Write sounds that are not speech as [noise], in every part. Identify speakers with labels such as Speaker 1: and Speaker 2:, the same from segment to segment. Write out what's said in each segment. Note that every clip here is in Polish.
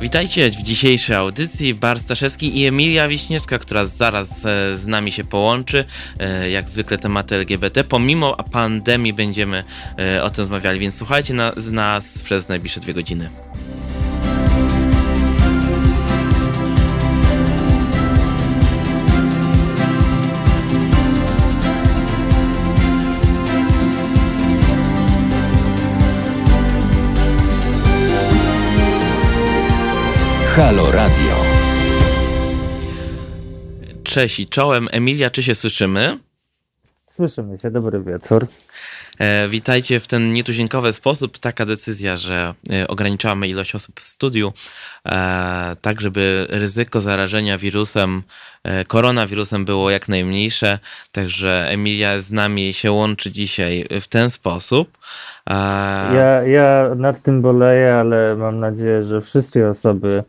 Speaker 1: Witajcie w dzisiejszej audycji. Bar Staszewski i Emilia Wiśniewska, która zaraz e, z nami się połączy. E, jak zwykle tematy LGBT. Pomimo pandemii będziemy e, o tym rozmawiali, więc słuchajcie na, nas przez najbliższe dwie godziny.
Speaker 2: Halo Radio.
Speaker 1: Cześć i czołem. Emilia, czy się słyszymy?
Speaker 3: Słyszymy się, dobry wieczór.
Speaker 1: E, witajcie w ten nietuzinkowy sposób. Taka decyzja, że e, ograniczamy ilość osób w studiu, e, tak żeby ryzyko zarażenia wirusem, koronawirusem było jak najmniejsze. Także Emilia z nami się łączy dzisiaj w ten sposób.
Speaker 3: Ja, ja nad tym boleję, ale mam nadzieję, że wszystkie osoby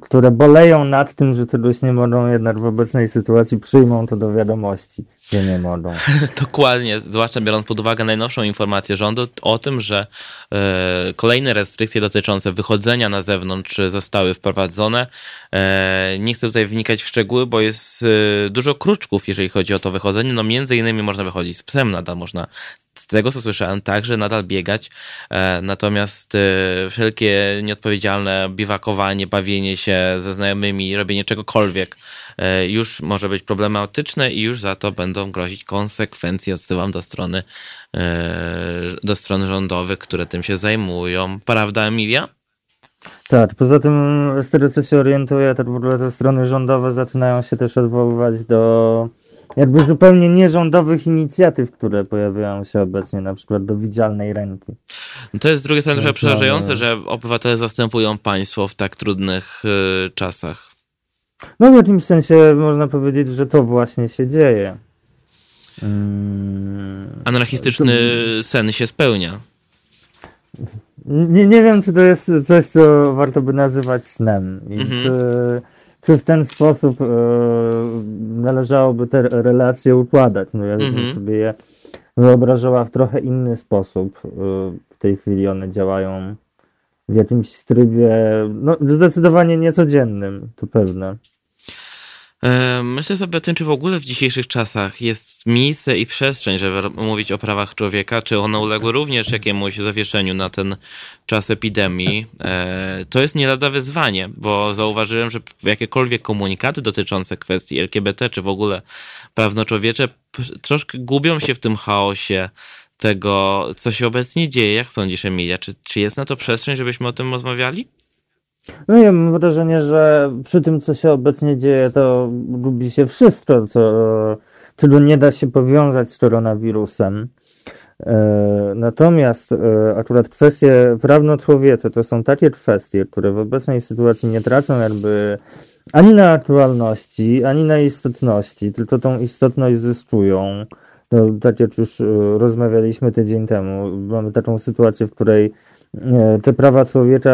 Speaker 3: które boleją nad tym, że czegoś nie mogą, jednak w obecnej sytuacji przyjmą to do wiadomości, że nie mogą. [laughs]
Speaker 1: Dokładnie, zwłaszcza biorąc pod uwagę najnowszą informację rządu o tym, że e, kolejne restrykcje dotyczące wychodzenia na zewnątrz zostały wprowadzone. E, nie chcę tutaj wnikać w szczegóły, bo jest dużo kruczków, jeżeli chodzi o to wychodzenie. No między innymi można wychodzić z psem, nadal można tego co słyszałem, także nadal biegać. E, natomiast e, wszelkie nieodpowiedzialne biwakowanie, bawienie się ze znajomymi, robienie czegokolwiek e, już może być problematyczne i już za to będą grozić konsekwencje. Odsyłam do strony, do stron rządowych, które tym się zajmują. Prawda, Emilia?
Speaker 3: Tak, poza tym z tego co się orientuję, to w ogóle te strony rządowe zaczynają się też odwoływać do jakby zupełnie nierządowych inicjatyw, które pojawiają się obecnie, na przykład do widzialnej ręki.
Speaker 1: No to jest z drugiej strony trochę przerażające, że obywatele zastępują państwo w tak trudnych y, czasach.
Speaker 3: No w jakimś sensie można powiedzieć, że to właśnie się dzieje.
Speaker 1: Hmm. Anarchistyczny to... sen się spełnia.
Speaker 3: Nie, nie wiem, czy to jest coś, co warto by nazywać snem. I mhm. czy czy w ten sposób e, należałoby te relacje układać. No ja bym mhm. sobie je wyobrażała w trochę inny sposób. E, w tej chwili one działają w jakimś trybie, no zdecydowanie niecodziennym, to pewne.
Speaker 1: E, myślę sobie o tym, czy w ogóle w dzisiejszych czasach jest miejsce i przestrzeń, żeby mówić o prawach człowieka, czy one uległy również jakiemuś zawieszeniu na ten czas epidemii. E, to jest nie lada wyzwanie, bo zauważyłem, że jakiekolwiek komunikaty dotyczące kwestii LGBT, czy w ogóle prawno-człowiecze troszkę gubią się w tym chaosie tego, co się obecnie dzieje. Jak sądzisz, Emilia? Czy, czy jest na to przestrzeń, żebyśmy o tym rozmawiali?
Speaker 3: No ja mam wrażenie, że przy tym, co się obecnie dzieje, to gubi się wszystko, co, czego nie da się powiązać z koronawirusem. E, natomiast e, akurat kwestie prawno-człowiece to są takie kwestie, które w obecnej sytuacji nie tracą jakby ani na aktualności, ani na istotności, tylko tą istotność zyskują. No, tak jak już e, rozmawialiśmy tydzień temu, mamy taką sytuację, w której te prawa człowieka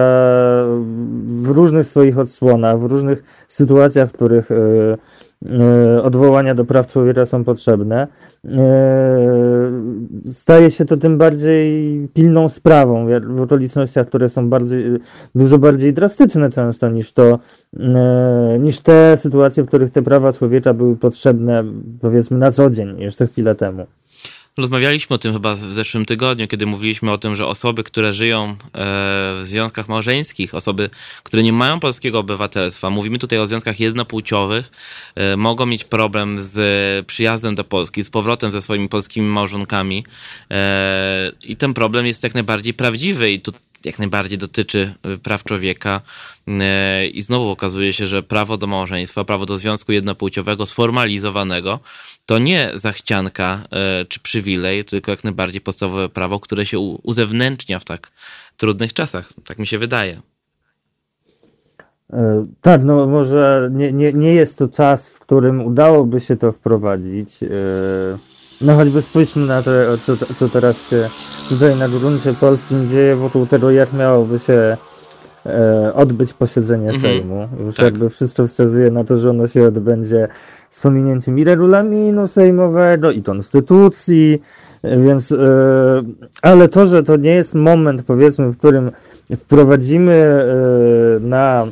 Speaker 3: w różnych swoich odsłonach, w różnych sytuacjach, w których e, e, odwołania do praw człowieka są potrzebne, e, staje się to tym bardziej pilną sprawą w okolicznościach, które są bardziej, dużo bardziej drastyczne często niż to, niż te sytuacje, w których te prawa człowieka były potrzebne powiedzmy na co dzień, jeszcze chwilę temu.
Speaker 1: Rozmawialiśmy o tym chyba w zeszłym tygodniu, kiedy mówiliśmy o tym, że osoby, które żyją e, w związkach małżeńskich, osoby, które nie mają polskiego obywatelstwa, mówimy tutaj o związkach jednopłciowych, e, mogą mieć problem z przyjazdem do Polski, z powrotem ze swoimi polskimi małżonkami. E, I ten problem jest jak najbardziej prawdziwy i tu jak najbardziej dotyczy y, praw człowieka y, i znowu okazuje się, że prawo do małżeństwa, prawo do związku jednopłciowego sformalizowanego to nie zachcianka y, czy przywilej, tylko jak najbardziej podstawowe prawo, które się uzewnętrznia w tak trudnych czasach. Tak mi się wydaje.
Speaker 3: E, tak, no może nie, nie, nie jest to czas, w którym udałoby się to wprowadzić. E, no choćby spójrzmy na to, co, co teraz się tutaj na gruncie polskim dzieje wokół tego, jak miałoby się e, odbyć posiedzenie mhm. Sejmu. Już tak. jakby wszystko wskazuje na to, że ono się odbędzie z pominięciem i regulaminu sejmowego, i konstytucji, więc e, ale to, że to nie jest moment, powiedzmy, w którym wprowadzimy na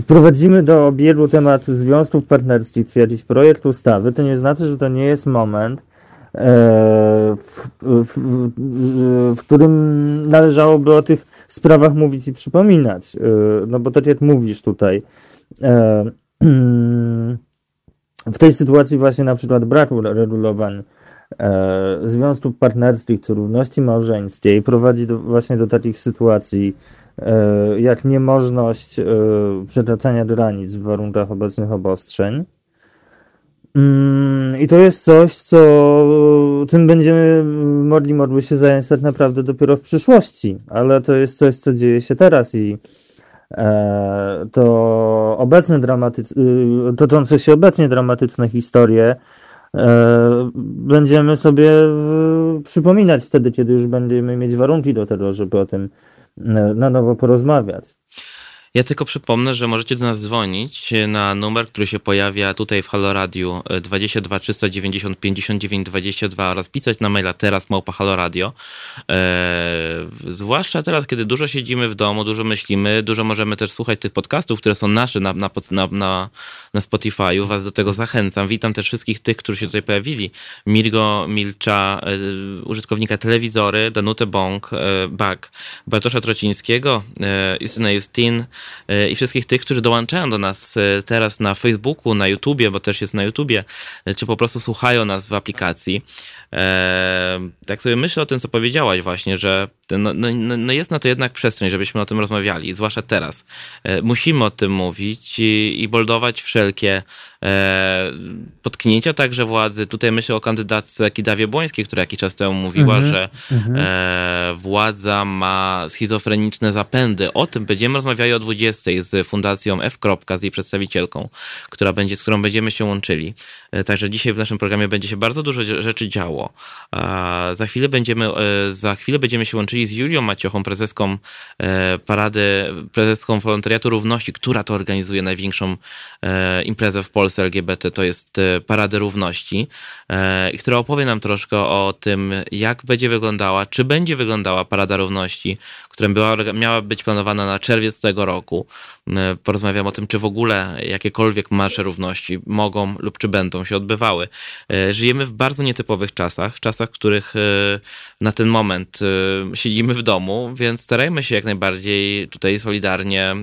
Speaker 3: wprowadzimy do obiegu temat związków partnerskich jakiś projekt ustawy, to nie znaczy, że to nie jest moment, w, w, w, którym należałoby o tych sprawach mówić i przypominać. No bo tak jak mówisz tutaj, [clears throat] w tej sytuacji właśnie na przykład braku regulowań e, związków partnerskich czy równości małżeńskiej prowadzi do, właśnie do takich sytuacji e, jak niemożność e, przekraczania granic w warunkach obecnych obostrzeń. Mm, I to jest coś, co tym będziemy mogli, mogli się zająć tak naprawdę dopiero w przyszłości, ale to jest coś, co dzieje się teraz i E, to obecne dramatyczne, toczące się obecnie dramatyczne historie e, będziemy sobie przypominać wtedy, kiedy już będziemy mieć warunki do tego, żeby o tym e, na nowo porozmawiać.
Speaker 1: Ja tylko przypomnę, że możecie do nas dzwonić na numer, który się pojawia tutaj w Halo Radio 22 390 59 22 oraz pisać na maila teraz małpa Halo Radio. Eee, zwłaszcza teraz, kiedy dużo siedzimy w domu, dużo myślimy, dużo możemy też słuchać tych podcastów, które są nasze na, na, na, na Spotify'u. Was do tego zachęcam. Witam też wszystkich tych, którzy się tutaj pojawili. Mirgo Milcza, e, użytkownika telewizory, Danutę Bąk, e, Bak, Bartosza Trocińskiego, e, Justyna Justin, i wszystkich tych, którzy dołączają do nas e, teraz na Facebooku, na YouTubie, bo też jest na YouTubie, e, czy po prostu słuchają nas w aplikacji. Tak sobie myślę o tym, co powiedziałaś właśnie, że no, no, no, no jest na to jednak przestrzeń, żebyśmy o tym rozmawiali, zwłaszcza teraz. Musimy o tym mówić i, i boldować wszelkie E, potknięcia także władzy. Tutaj myślę o kandydatce Kidawie Błońskiej, która jakiś czas temu mówiła, mm -hmm. że mm -hmm. władza ma schizofreniczne zapędy. O tym będziemy rozmawiali o 20 z Fundacją F. z jej przedstawicielką, która będzie, z którą będziemy się łączyli. E, także dzisiaj w naszym programie będzie się bardzo dużo rzeczy działo. Za chwilę będziemy, za chwilę będziemy się łączyli z Julią Maciochą, prezeską parady, prezeską Wolontariatu Równości, która to organizuje największą imprezę w Polsce Polsce LGBT to jest e, Parady Równości, e, która opowie nam troszkę o tym, jak będzie wyglądała, czy będzie wyglądała Parada Równości, która była, miała być planowana na czerwiec tego roku. E, porozmawiam o tym, czy w ogóle jakiekolwiek marsze równości mogą lub czy będą się odbywały. Żyjemy w bardzo nietypowych czasach, czasach, w których na ten moment siedzimy w domu, więc starajmy się jak najbardziej tutaj solidarnie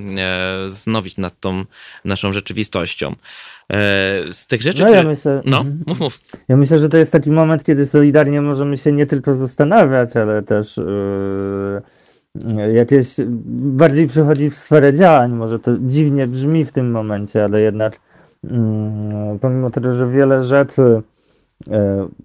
Speaker 1: zastanowić nad tą naszą rzeczywistością. E, z tych rzeczy,
Speaker 3: no, które... ja myślę,
Speaker 1: no, mów, mów.
Speaker 3: Ja myślę, że to jest taki moment, kiedy solidarnie możemy się nie tylko zastanawiać, ale też yy, jakieś bardziej przechodzi w sferę działań. Może to dziwnie brzmi w tym momencie, ale jednak yy, pomimo tego, że wiele rzeczy yy,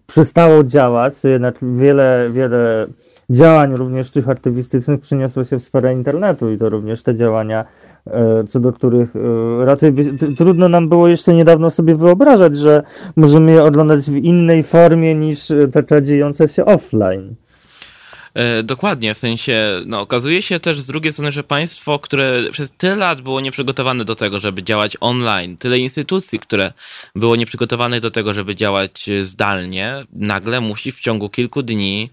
Speaker 3: przestało działać, to jednak wiele, wiele działań, również tych aktywistycznych, przyniosło się w sferę internetu i to również te działania E, co do których e, raczej trudno nam było jeszcze niedawno sobie wyobrażać, że możemy je oglądać w innej formie niż e, taka dziejąca się offline.
Speaker 1: Dokładnie, w sensie, no, okazuje się też z drugiej strony, że państwo, które przez tyle lat było nieprzygotowane do tego, żeby działać online, tyle instytucji, które było nieprzygotowane do tego, żeby działać zdalnie, nagle musi w ciągu kilku dni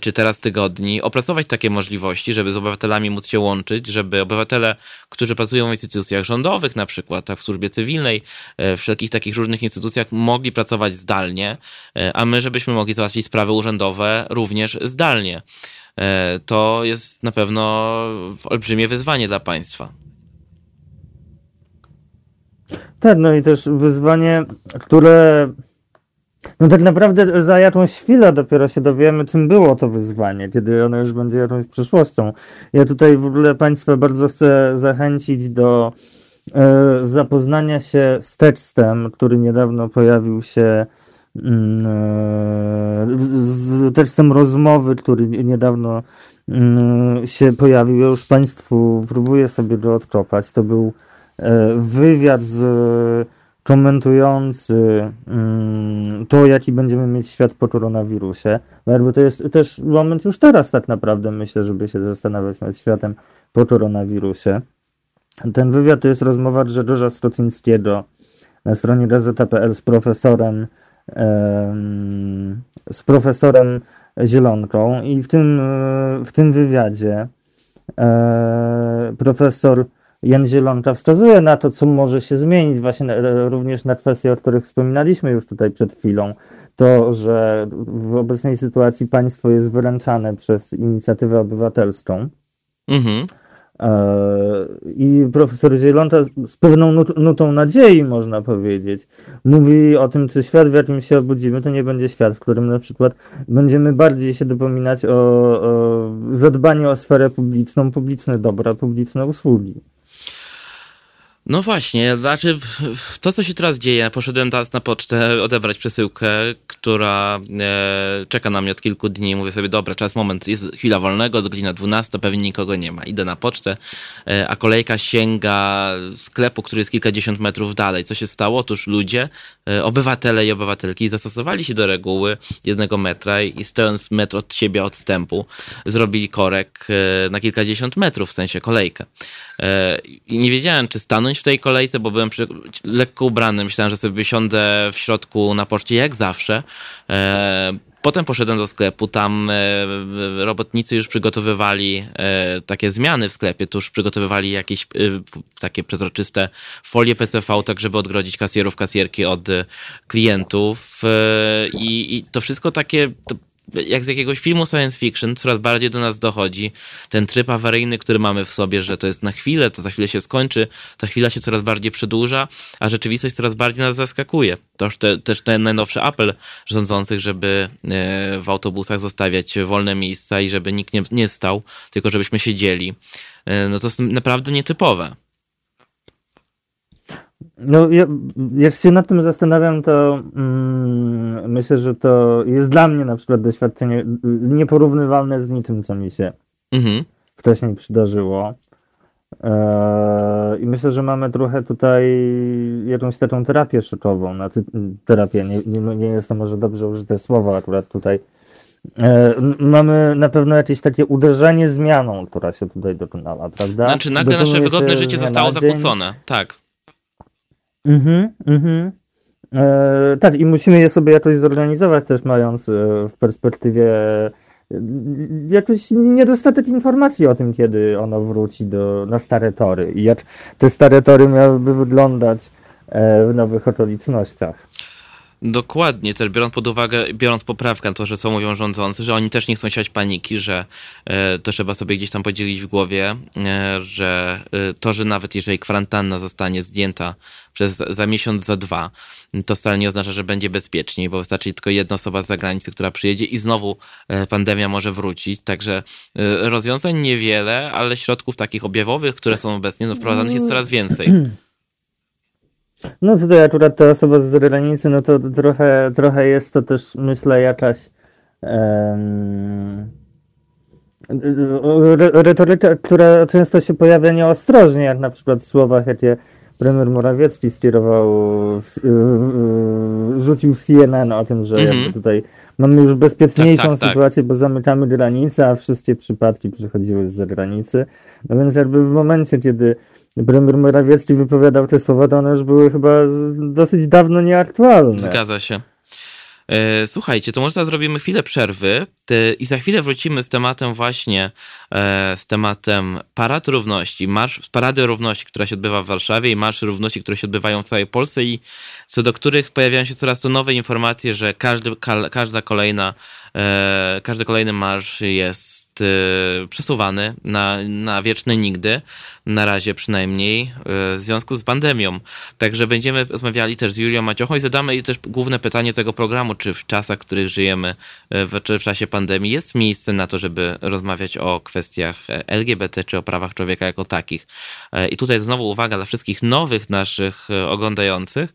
Speaker 1: czy teraz tygodni, opracować takie możliwości, żeby z obywatelami móc się łączyć, żeby obywatele, którzy pracują w instytucjach rządowych, na przykład tak w służbie cywilnej, e, w wszelkich takich różnych instytucjach, mogli pracować zdalnie, e, a my, żebyśmy mogli załatwić sprawy urzędowe również zdalnie. To jest na pewno olbrzymie wyzwanie dla państwa.
Speaker 3: Tak, no i też wyzwanie, które no tak naprawdę za jakąś chwilę dopiero się dowiemy, czym było to wyzwanie, kiedy ono już będzie jakąś przyszłością. Ja tutaj w ogóle Państwa bardzo chcę zachęcić do e, zapoznania się z tekstem, który niedawno pojawił się mm, e, z tekstem rozmowy, który niedawno mm, się pojawił. Ja już Państwu próbuję sobie go odkopać. To był e, wywiad z komentujący mm, to, jaki będziemy mieć świat po koronawirusie. No jakby to jest też moment już teraz tak naprawdę, myślę, żeby się zastanawiać nad światem po koronawirusie. Ten wywiad to jest rozmowa Grzegorza Strocińskiego na stronie gazeta.pl z profesorem z profesorem Zielonką i w tym, w tym wywiadzie e, profesor Jan Zielonka wskazuje na to, co może się zmienić właśnie e, również na kwestie, o których wspominaliśmy już tutaj przed chwilą. To, że w obecnej sytuacji państwo jest wyręczane przez inicjatywę obywatelską. Mhm. E, I profesor Zielonka z pewną nutą nadziei, można powiedzieć, mówi o tym, czy świat, w jakim się obudzimy, to nie będzie świat, w którym na przykład będziemy bardziej się dopominać o, o zadbanie o sferę publiczną, publiczne dobra, publiczne usługi.
Speaker 1: No właśnie, znaczy to, co się teraz dzieje, poszedłem teraz na pocztę odebrać przesyłkę, która e, czeka na mnie od kilku dni. Mówię sobie, dobra, czas, moment, jest chwila wolnego, godzina 12, pewnie nikogo nie ma. Idę na pocztę, e, a kolejka sięga sklepu, który jest kilkadziesiąt metrów dalej. Co się stało? Otóż ludzie, e, obywatele i obywatelki zastosowali się do reguły jednego metra i stojąc metr od siebie odstępu, zrobili korek e, na kilkadziesiąt metrów, w sensie kolejkę. E, I nie wiedziałem, czy stanąć w tej kolejce, bo byłem przy, lekko ubrany. Myślałem, że sobie siądę w środku na poczcie, jak zawsze. E, potem poszedłem do sklepu, tam e, robotnicy już przygotowywali takie zmiany w sklepie, to już przygotowywali jakieś takie przezroczyste folie PCV, tak żeby odgrodzić kasjerów, kasjerki od klientów i, i to wszystko takie to jak z jakiegoś filmu science fiction, coraz bardziej do nas dochodzi ten tryb awaryjny, który mamy w sobie, że to jest na chwilę, to za chwilę się skończy, ta chwila się coraz bardziej przedłuża, a rzeczywistość coraz bardziej nas zaskakuje. To te, też ten najnowszy apel rządzących, żeby e, w autobusach zostawiać wolne miejsca i żeby nikt nie, nie stał, tylko żebyśmy siedzieli. E, no to jest naprawdę nietypowe.
Speaker 3: No, ja, jak się nad tym zastanawiam, to mm, myślę, że to jest dla mnie na przykład doświadczenie nieporównywalne z niczym, co mi się mhm. wcześniej przydarzyło. Eee, I myślę, że mamy trochę tutaj jakąś taką terapię szokową. Znaczy, terapię, nie, nie, nie jest to może dobrze użyte słowo akurat tutaj. Eee, mamy na pewno jakieś takie uderzenie zmianą, która się tutaj dokonała, prawda?
Speaker 1: Znaczy nagle Dokonuje nasze wygodne życie zostało zakłócone, tak.
Speaker 3: Mhm, mhm. E, tak, i musimy je sobie jakoś zorganizować też, mając e, w perspektywie e, jakiś niedostatek informacji o tym, kiedy ono wróci do, na stare tory i jak te stare tory miałyby wyglądać e, w nowych okolicznościach.
Speaker 1: Dokładnie, też biorąc pod uwagę, biorąc poprawkę na to, że co mówią rządzący, że oni też nie chcą siać paniki, że e, to trzeba sobie gdzieś tam podzielić w głowie, e, że e, to, że nawet jeżeli kwarantanna zostanie zdjęta przez za miesiąc, za dwa, to wcale nie oznacza, że będzie bezpieczniej, bo wystarczy tylko jedna osoba z zagranicy, która przyjedzie i znowu pandemia może wrócić. Także rozwiązań niewiele, ale środków takich objawowych, które są obecnie no, wprowadzanych jest coraz więcej. [clears throat]
Speaker 3: No tutaj akurat ta osoba z zagranicy, no to trochę, trochę jest to też, myślę, jakaś um, retoryka, która często się pojawia nieostrożnie, jak na przykład w słowach, jakie premier Morawiecki skierował, rzucił CNN o tym, że -hmm. tutaj mamy już bezpieczniejszą tak, tak, tak. sytuację, tak. bo zamykamy granice, a wszystkie przypadki przychodziły z zagranicy. No więc jakby w momencie, kiedy premier Morawiecki wypowiadał te słowa, to one już były chyba dosyć dawno nieaktualne.
Speaker 1: Zgadza się. E, słuchajcie, to może zrobimy chwilę przerwy i za chwilę wrócimy z tematem właśnie, e, z tematem Parad Równości, marsz, Parady Równości, która się odbywa w Warszawie i Marsz Równości, które się odbywają w całej Polsce i co do których pojawiają się coraz to nowe informacje, że każdy, każda kolejna, e, każdy kolejny marsz jest Y, przesuwany na, na wieczne nigdy, na razie przynajmniej, y, w związku z pandemią. Także będziemy rozmawiali też z Julią Maciochą i zadamy jej też główne pytanie tego programu, czy w czasach, w których żyjemy, y, w, czy w czasie pandemii jest miejsce na to, żeby rozmawiać o kwestiach LGBT, czy o prawach człowieka jako takich. I tutaj znowu uwaga dla wszystkich nowych naszych oglądających.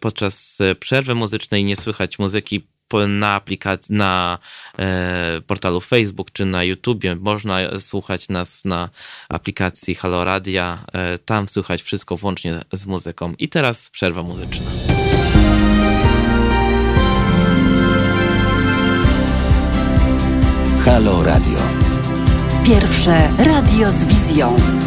Speaker 1: Podczas przerwy muzycznej nie słychać muzyki na aplikacji, na e, portalu Facebook czy na YouTubie. Można słuchać nas na aplikacji Halo Radia. E, tam słychać wszystko włącznie z muzyką. I teraz przerwa muzyczna.
Speaker 2: Halo Radio.
Speaker 4: Pierwsze radio z wizją.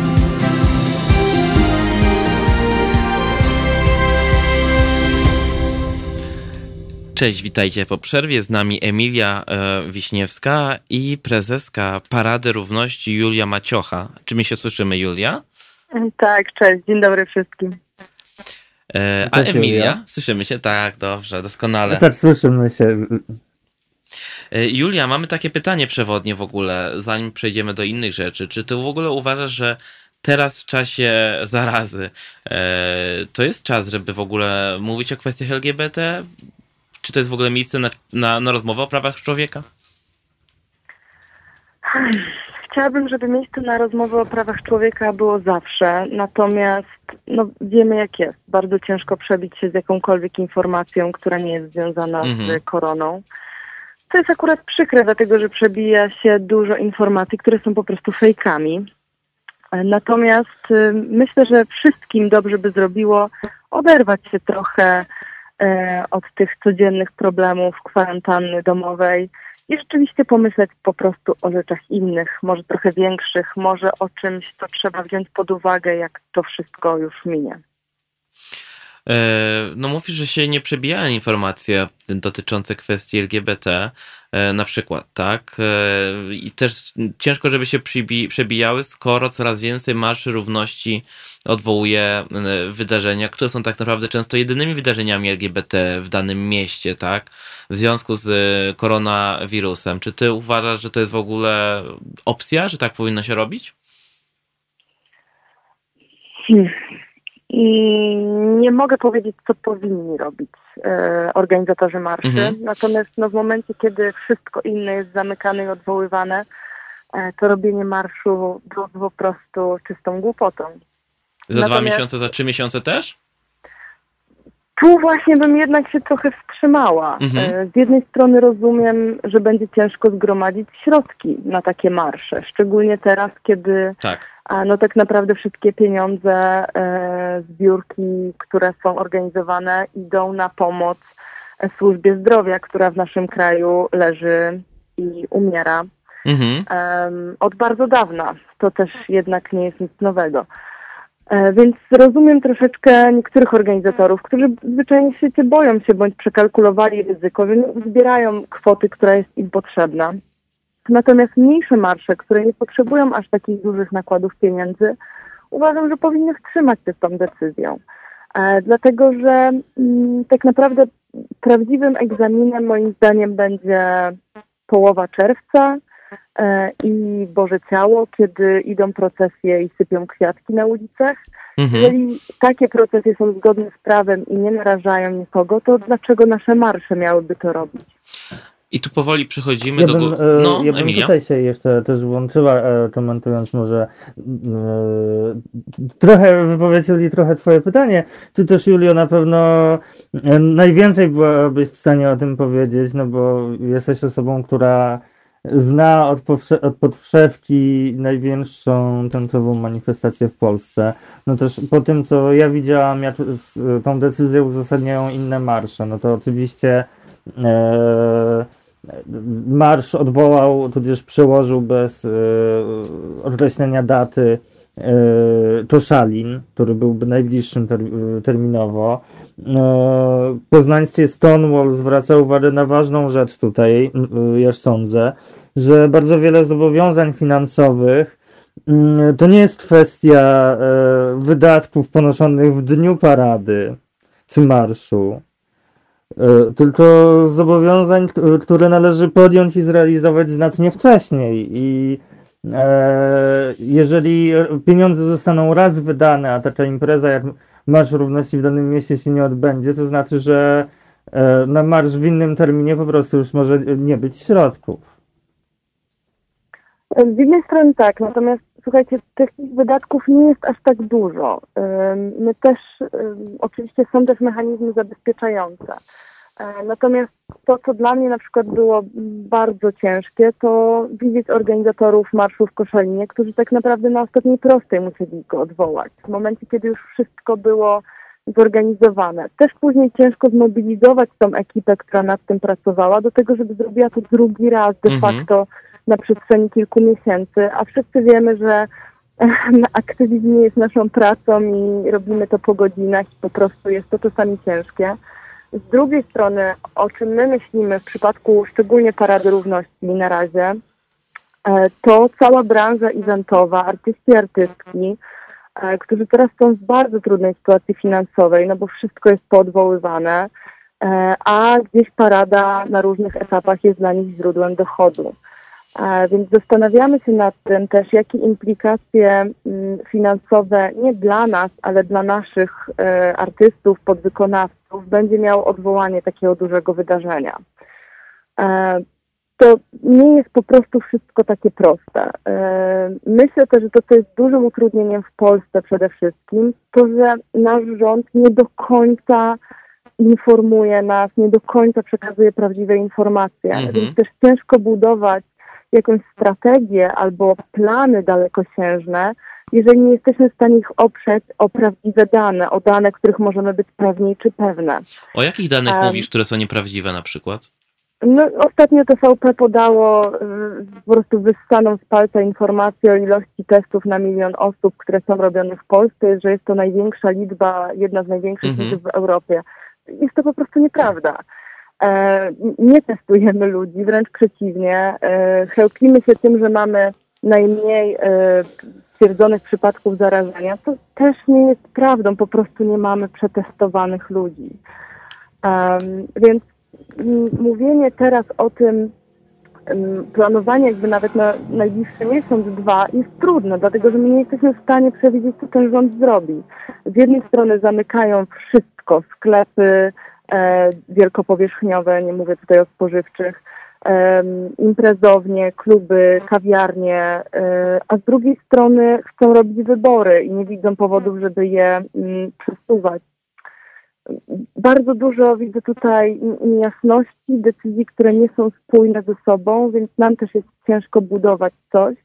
Speaker 1: Cześć, witajcie po przerwie. Z nami Emilia e, Wiśniewska i prezeska Parady Równości Julia Maciocha. Czy my się słyszymy, Julia?
Speaker 5: Tak, cześć, dzień dobry wszystkim.
Speaker 1: E, a
Speaker 3: Cześć,
Speaker 1: Emilia?
Speaker 3: Julia.
Speaker 1: Słyszymy się? Tak, dobrze, doskonale.
Speaker 3: Tak, słyszymy się.
Speaker 1: E, Julia, mamy takie pytanie przewodnie w ogóle, zanim przejdziemy do innych rzeczy. Czy ty w ogóle uważasz, że teraz w czasie zarazy e, to jest czas, żeby w ogóle mówić o kwestiach LGBT? Czy to jest w ogóle miejsce na, na, na rozmowę o prawach człowieka?
Speaker 5: Chciałabym, żeby miejsce na rozmowę o prawach człowieka było zawsze, natomiast no, wiemy jak jest. Bardzo ciężko przebić się z jakąkolwiek informacją, która nie jest związana
Speaker 1: Mhm.
Speaker 5: z koroną. To jest akurat przykre, dlatego że przebija się dużo informacji, które są po prostu fejkami. Natomiast y, myślę, że wszystkim dobrze by zrobiło oderwać się trochę od tych codziennych problemów kwarantanny domowej i rzeczywiście pomyśleć po prostu o rzeczach innych, może trochę większych, może o czymś, co trzeba wziąć pod uwagę, jak to wszystko już minie.
Speaker 1: E, No mówisz, że się nie przebijają informacje dotyczące kwestii LGBT, e, na przykład, tak? E, I też ciężko, żeby się przebijały, skoro coraz więcej marszy równości odwołuje e, wydarzenia, które są tak naprawdę często jedynymi wydarzeniami LGBT w danym mieście, tak? W związku z e, koronawirusem. Czy ty uważasz, że to jest w ogóle opcja, że tak powinno się robić?
Speaker 5: Hmm. I nie mogę powiedzieć, co powinni robić e, organizatorzy marszy.
Speaker 1: Mhm.
Speaker 5: Natomiast no, w momencie, kiedy wszystko inne jest zamykane i odwoływane, e, to robienie marszu byłoby po prostu czystą głupotą.
Speaker 1: Za dwa miesiące, za trzy miesiące też?
Speaker 5: Tu właśnie bym jednak się trochę wstrzymała.
Speaker 1: Mhm.
Speaker 5: E, Z jednej strony rozumiem, że będzie ciężko zgromadzić środki na takie marsze, szczególnie teraz, kiedy
Speaker 1: Tak.
Speaker 5: no tak naprawdę wszystkie pieniądze, e, zbiórki, które są organizowane, idą na pomoc e, służbie zdrowia, która w naszym kraju leży i umiera
Speaker 1: Mhm.
Speaker 5: od bardzo dawna. To też jednak nie jest nic nowego. E, Więc rozumiem troszeczkę niektórych organizatorów, którzy zwyczajnie świecie boją się bądź przekalkulowali ryzyko, że nie zbierają kwoty, która jest im potrzebna. Natomiast mniejsze marsze, które nie potrzebują aż takich dużych nakładów pieniędzy, uważam, że powinny wstrzymać się z tą decyzją. E, dlatego, że mm, tak naprawdę prawdziwym egzaminem moim zdaniem będzie połowa czerwca i Boże Ciało, kiedy idą procesje i sypią kwiatki na ulicach.
Speaker 1: Mhm.
Speaker 5: Jeżeli takie procesje są zgodne z prawem i nie narażają nikogo, to dlaczego nasze marsze miałyby to robić?
Speaker 1: I tu powoli przechodzimy
Speaker 3: Ja
Speaker 1: do...
Speaker 3: bym,
Speaker 1: gó-
Speaker 3: e,
Speaker 1: No,
Speaker 3: ja bym
Speaker 1: Emilia?
Speaker 3: tutaj się jeszcze też włączyła, e, komentując może e, trochę wypowiedź Julii, trochę twoje pytanie. Ty też, Julio, na pewno e, najwięcej byłabyś w stanie o tym powiedzieć, no bo jesteś osobą, która zna od, od podszewki największą tęczową manifestację w Polsce. No też po tym, co ja widziałam, jak tą decyzję uzasadniają inne marsze, no to oczywiście e, marsz odwołał, tudzież przełożył bez e, określenia daty e, Toszalin, który byłby najbliższym ter, terminowo. E, poznańskie Stonewall zwraca uwagę na ważną rzecz tutaj, e, ja sądzę, że bardzo wiele zobowiązań finansowych mm, to nie jest kwestia e, wydatków ponoszonych w dniu parady czy marszu, e, tylko zobowiązań, które należy podjąć i zrealizować znacznie wcześniej. I e, jeżeli pieniądze zostaną raz wydane, a taka impreza jak Marsz Równości w danym mieście się nie odbędzie, to znaczy, że na marsz w innym terminie po prostu już może nie być środków.
Speaker 5: Z jednej strony tak, natomiast słuchajcie, tych wydatków nie jest aż tak dużo. My też, oczywiście są też mechanizmy zabezpieczające. E, Natomiast to, co dla mnie na przykład było bardzo ciężkie, to widzieć organizatorów marszu w Koszalinie, którzy tak naprawdę na ostatniej prostej musieli go odwołać. W momencie, kiedy już wszystko było zorganizowane. Też później ciężko zmobilizować tą ekipę, która nad tym pracowała, do tego, żeby zrobiła to drugi raz de
Speaker 1: Mhm.
Speaker 5: Na przestrzeni kilku miesięcy, a wszyscy wiemy, że aktywizm nie jest naszą pracą i robimy to po godzinach i po prostu jest to czasami ciężkie. z drugiej strony, o czym my myślimy w przypadku szczególnie Parady Równości na razie, e, to cała branża eventowa, artyści artystki, e, którzy teraz są w bardzo trudnej sytuacji finansowej, no bo wszystko jest podwoływane, e, a gdzieś parada na różnych etapach jest dla nich źródłem dochodu. E, Więc zastanawiamy się nad tym też, jakie implikacje mm, finansowe nie dla nas, ale dla naszych e, artystów, podwykonawców będzie miało odwołanie takiego dużego wydarzenia. E, To nie jest po prostu wszystko takie proste. Myślę też, że to, co jest dużym utrudnieniem w Polsce przede wszystkim, to, że nasz rząd nie do końca informuje nas, nie do końca przekazuje prawdziwe informacje,
Speaker 1: Mhm.
Speaker 5: więc też ciężko budować jakąś strategię albo plany dalekosiężne, jeżeli nie jesteśmy w stanie ich oprzeć o prawdziwe dane, o dane, których możemy być pewni czy pewne.
Speaker 1: O jakich danych
Speaker 5: Em.
Speaker 1: mówisz, które są nieprawdziwe na przykład?
Speaker 5: No, ostatnio TVP podało y, po prostu wyssaną z palca informację o ilości testów na milion osób, które są robione w Polsce, że jest to największa liczba, jedna z największych
Speaker 1: Mhm.
Speaker 5: liczb w Europie. Jest to po prostu nieprawda. E, nie testujemy ludzi, wręcz przeciwnie. E, chełpimy się tym, że mamy najmniej e, stwierdzonych przypadków zarażenia. To też nie jest prawdą, po prostu nie mamy przetestowanych ludzi. Więc mówienie teraz o tym, planowanie jakby nawet na najbliższy miesiąc, dwa jest trudne, dlatego że my nie jesteśmy w stanie przewidzieć, co ten rząd zrobi. Z jednej strony zamykają wszystko, sklepy wielkopowierzchniowe, nie mówię tutaj o spożywczych, imprezownie, kluby, kawiarnie, e, a z drugiej strony chcą robić wybory i nie widzą powodów, żeby je mm, przesuwać bardzo dużo widzę tutaj niejasności, decyzji, które nie są spójne ze sobą, więc nam też jest ciężko budować coś.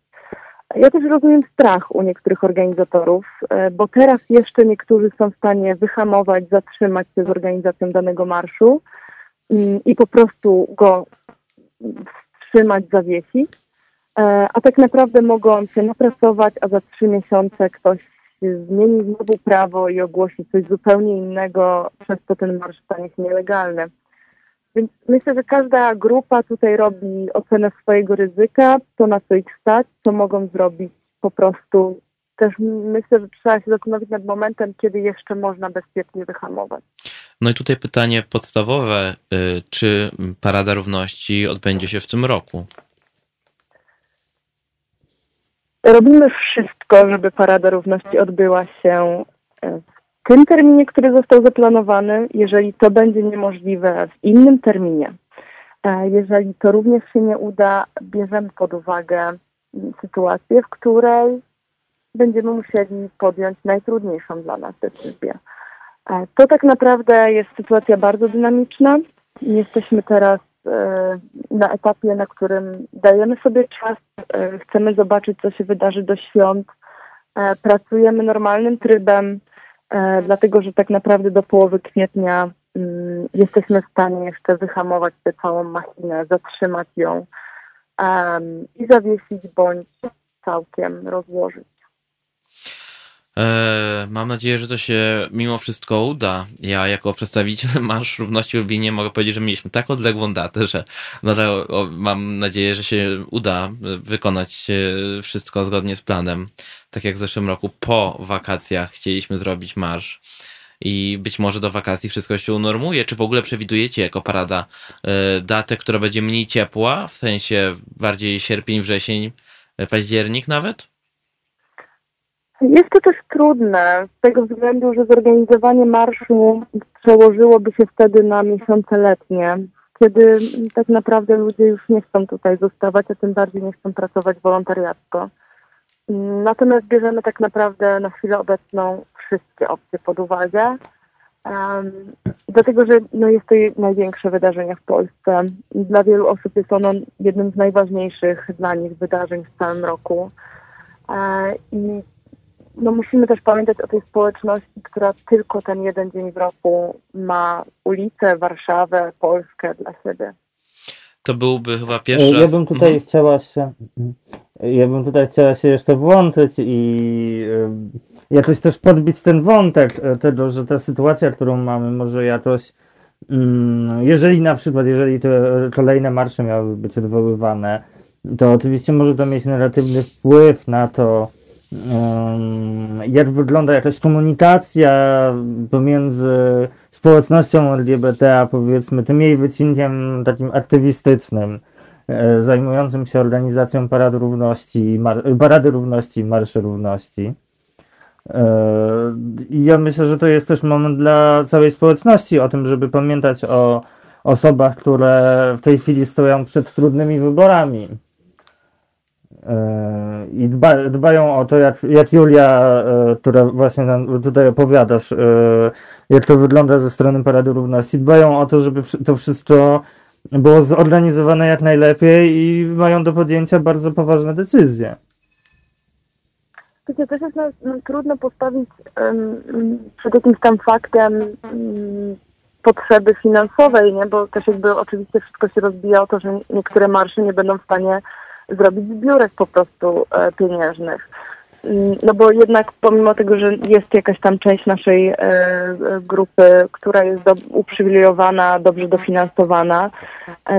Speaker 5: Ja też rozumiem strach u niektórych organizatorów, e, bo teraz jeszcze niektórzy są w stanie wyhamować, zatrzymać się z organizacją danego marszu mm, i po prostu go wstrzymać, zawiesić. E, A tak naprawdę mogą się napracować, a za trzy miesiące ktoś zmieni znowu prawo i ogłosi coś zupełnie innego, przez to ten marsz stanie się nielegalny. Więc myślę, że każda grupa tutaj robi ocenę swojego ryzyka, to na co ich stać, co mogą zrobić po prostu. Też myślę, że trzeba się zastanowić nad momentem, kiedy jeszcze można bezpiecznie wyhamować.
Speaker 1: No i tutaj pytanie podstawowe, y, czy Parada Równości odbędzie się w tym roku?
Speaker 5: Robimy wszystko, żeby Parada Równości odbyła się e, w tym terminie, który został zaplanowany. Jeżeli to będzie niemożliwe w innym terminie, e, jeżeli to również się nie uda, bierzemy pod uwagę sytuację, w której będziemy musieli podjąć najtrudniejszą dla nas decyzję. E, To tak naprawdę jest sytuacja bardzo dynamiczna. Jesteśmy teraz e, na etapie, na którym dajemy sobie czas, chcemy zobaczyć, co się wydarzy do świąt. Pracujemy normalnym trybem, dlatego że tak naprawdę do połowy kwietnia mm, jesteśmy w stanie jeszcze wyhamować tę całą machinę, zatrzymać ją i zawiesić bądź całkiem rozłożyć.
Speaker 1: E, Mam nadzieję, że to się mimo wszystko uda. Ja jako przedstawiciel [laughs] Marsz Równości w Lublinie mogę powiedzieć, że mieliśmy tak odległą datę, że nadal mam nadzieję, że się uda wykonać e, wszystko zgodnie z planem. Tak jak w zeszłym roku po wakacjach chcieliśmy zrobić marsz. I być może do wakacji wszystko się unormuje. Czy w ogóle przewidujecie jako parada e, datę, która będzie mniej ciepła, w sensie bardziej sierpień, wrzesień, październik nawet?
Speaker 5: Jest to też trudne z tego względu, że zorganizowanie marszu przełożyłoby się wtedy na miesiące letnie, kiedy tak naprawdę ludzie już nie chcą tutaj zostawać, a tym bardziej nie chcą pracować wolontariacko. Natomiast bierzemy tak naprawdę na chwilę obecną wszystkie opcje pod uwagę, um, dlatego że no, jest to największe wydarzenie w Polsce. Dla wielu osób jest ono jednym z najważniejszych dla nich wydarzeń w całym roku. E, I no musimy też pamiętać o tej społeczności, która tylko ten jeden dzień w roku ma ulicę, Warszawę, Polskę dla siebie.
Speaker 1: To byłby chyba pierwszy
Speaker 3: Ja
Speaker 1: raz.
Speaker 3: bym tutaj
Speaker 1: Mhm.
Speaker 3: chciała się. Ja bym tutaj chciała się jeszcze włączyć i jakoś też podbić ten wątek y, tego, że ta sytuacja, którą mamy, może jakoś mm, jeżeli na przykład, jeżeli te kolejne marsze miały być odwoływane, to oczywiście może to mieć negatywny wpływ na to, jak wygląda jakaś komunikacja pomiędzy społecznością LGBT, a powiedzmy tym jej wycinkiem takim aktywistycznym, e, zajmującym się organizacją Parady Równości, Parady Równości i Marszy Równości. E, I ja myślę, że to jest też moment dla całej społeczności o tym, żeby pamiętać o osobach, które w tej chwili stoją przed trudnymi wyborami i dba, dbają o to, jak, jak Julia, e, która właśnie tutaj opowiadasz, e, jak to wygląda ze strony Parady Równości, dbają o to, żeby to wszystko było zorganizowane jak najlepiej i mają do podjęcia bardzo poważne decyzje.
Speaker 5: Wiecie, też jest nam, nam trudno postawić um, przed jakimś tam faktem um, potrzeby finansowej, nie? bo też jakby oczywiście wszystko się rozbija o to, że niektóre marsze nie będą w stanie zrobić zbiórek po prostu e, pieniężnych. Mm, no bo jednak pomimo tego, że jest jakaś tam część naszej e, e, grupy, która jest do, uprzywilejowana, dobrze dofinansowana,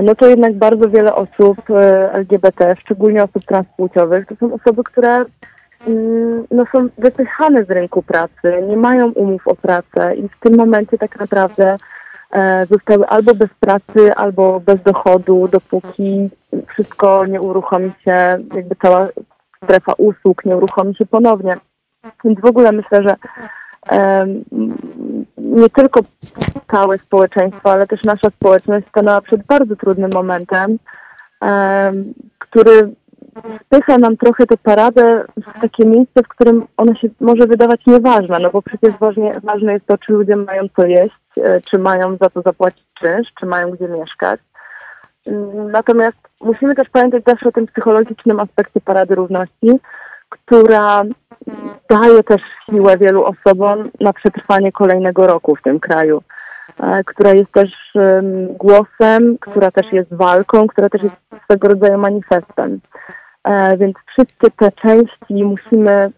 Speaker 5: no to jednak bardzo wiele osób LGBT, szczególnie osób transpłciowych, to są osoby, które mm, no, są wypychane z rynku pracy, nie mają umów o pracę i w tym momencie tak naprawdę E, zostały albo bez pracy, albo bez dochodu, dopóki wszystko nie uruchomi się, jakby cała strefa usług nie uruchomi się ponownie. Więc w ogóle myślę, że nie tylko całe społeczeństwo, ale też nasza społeczność stanęła przed bardzo trudnym momentem, który wpycha nam trochę tę paradę w takie miejsce, w którym ona się może wydawać nieważna, no bo przecież ważnie, ważne jest to, czy ludzie mają co jeść, e, czy mają za to zapłacić czynsz, czy mają gdzie mieszkać. Mm, natomiast musimy też pamiętać zawsze o tym psychologicznym aspekcie Parady Równości, która daje też siłę wielu osobom na przetrwanie kolejnego roku w tym kraju, e, która jest też głosem, która też jest walką, która też jest swego rodzaju manifestem. E, więc wszystkie te części musimy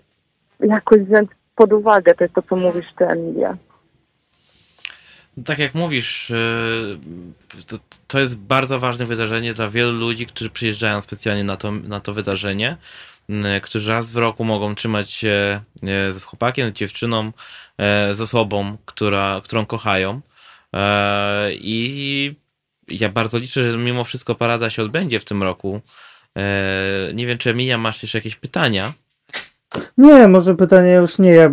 Speaker 5: jakoś wziąć pod uwagę. To jest to, co mówisz ty, Emilia.
Speaker 1: Tak jak mówisz, e, to, to jest bardzo ważne wydarzenie dla wielu ludzi, którzy przyjeżdżają specjalnie na to, na to wydarzenie, którzy raz w roku mogą trzymać się e, ze chłopakiem, dziewczyną, z osobą, która, którą kochają. I ja bardzo liczę, że mimo wszystko parada się odbędzie w tym roku. E, nie wiem, czy Emilia, masz jeszcze jakieś pytania?
Speaker 3: Nie, może pytanie już nie. Ja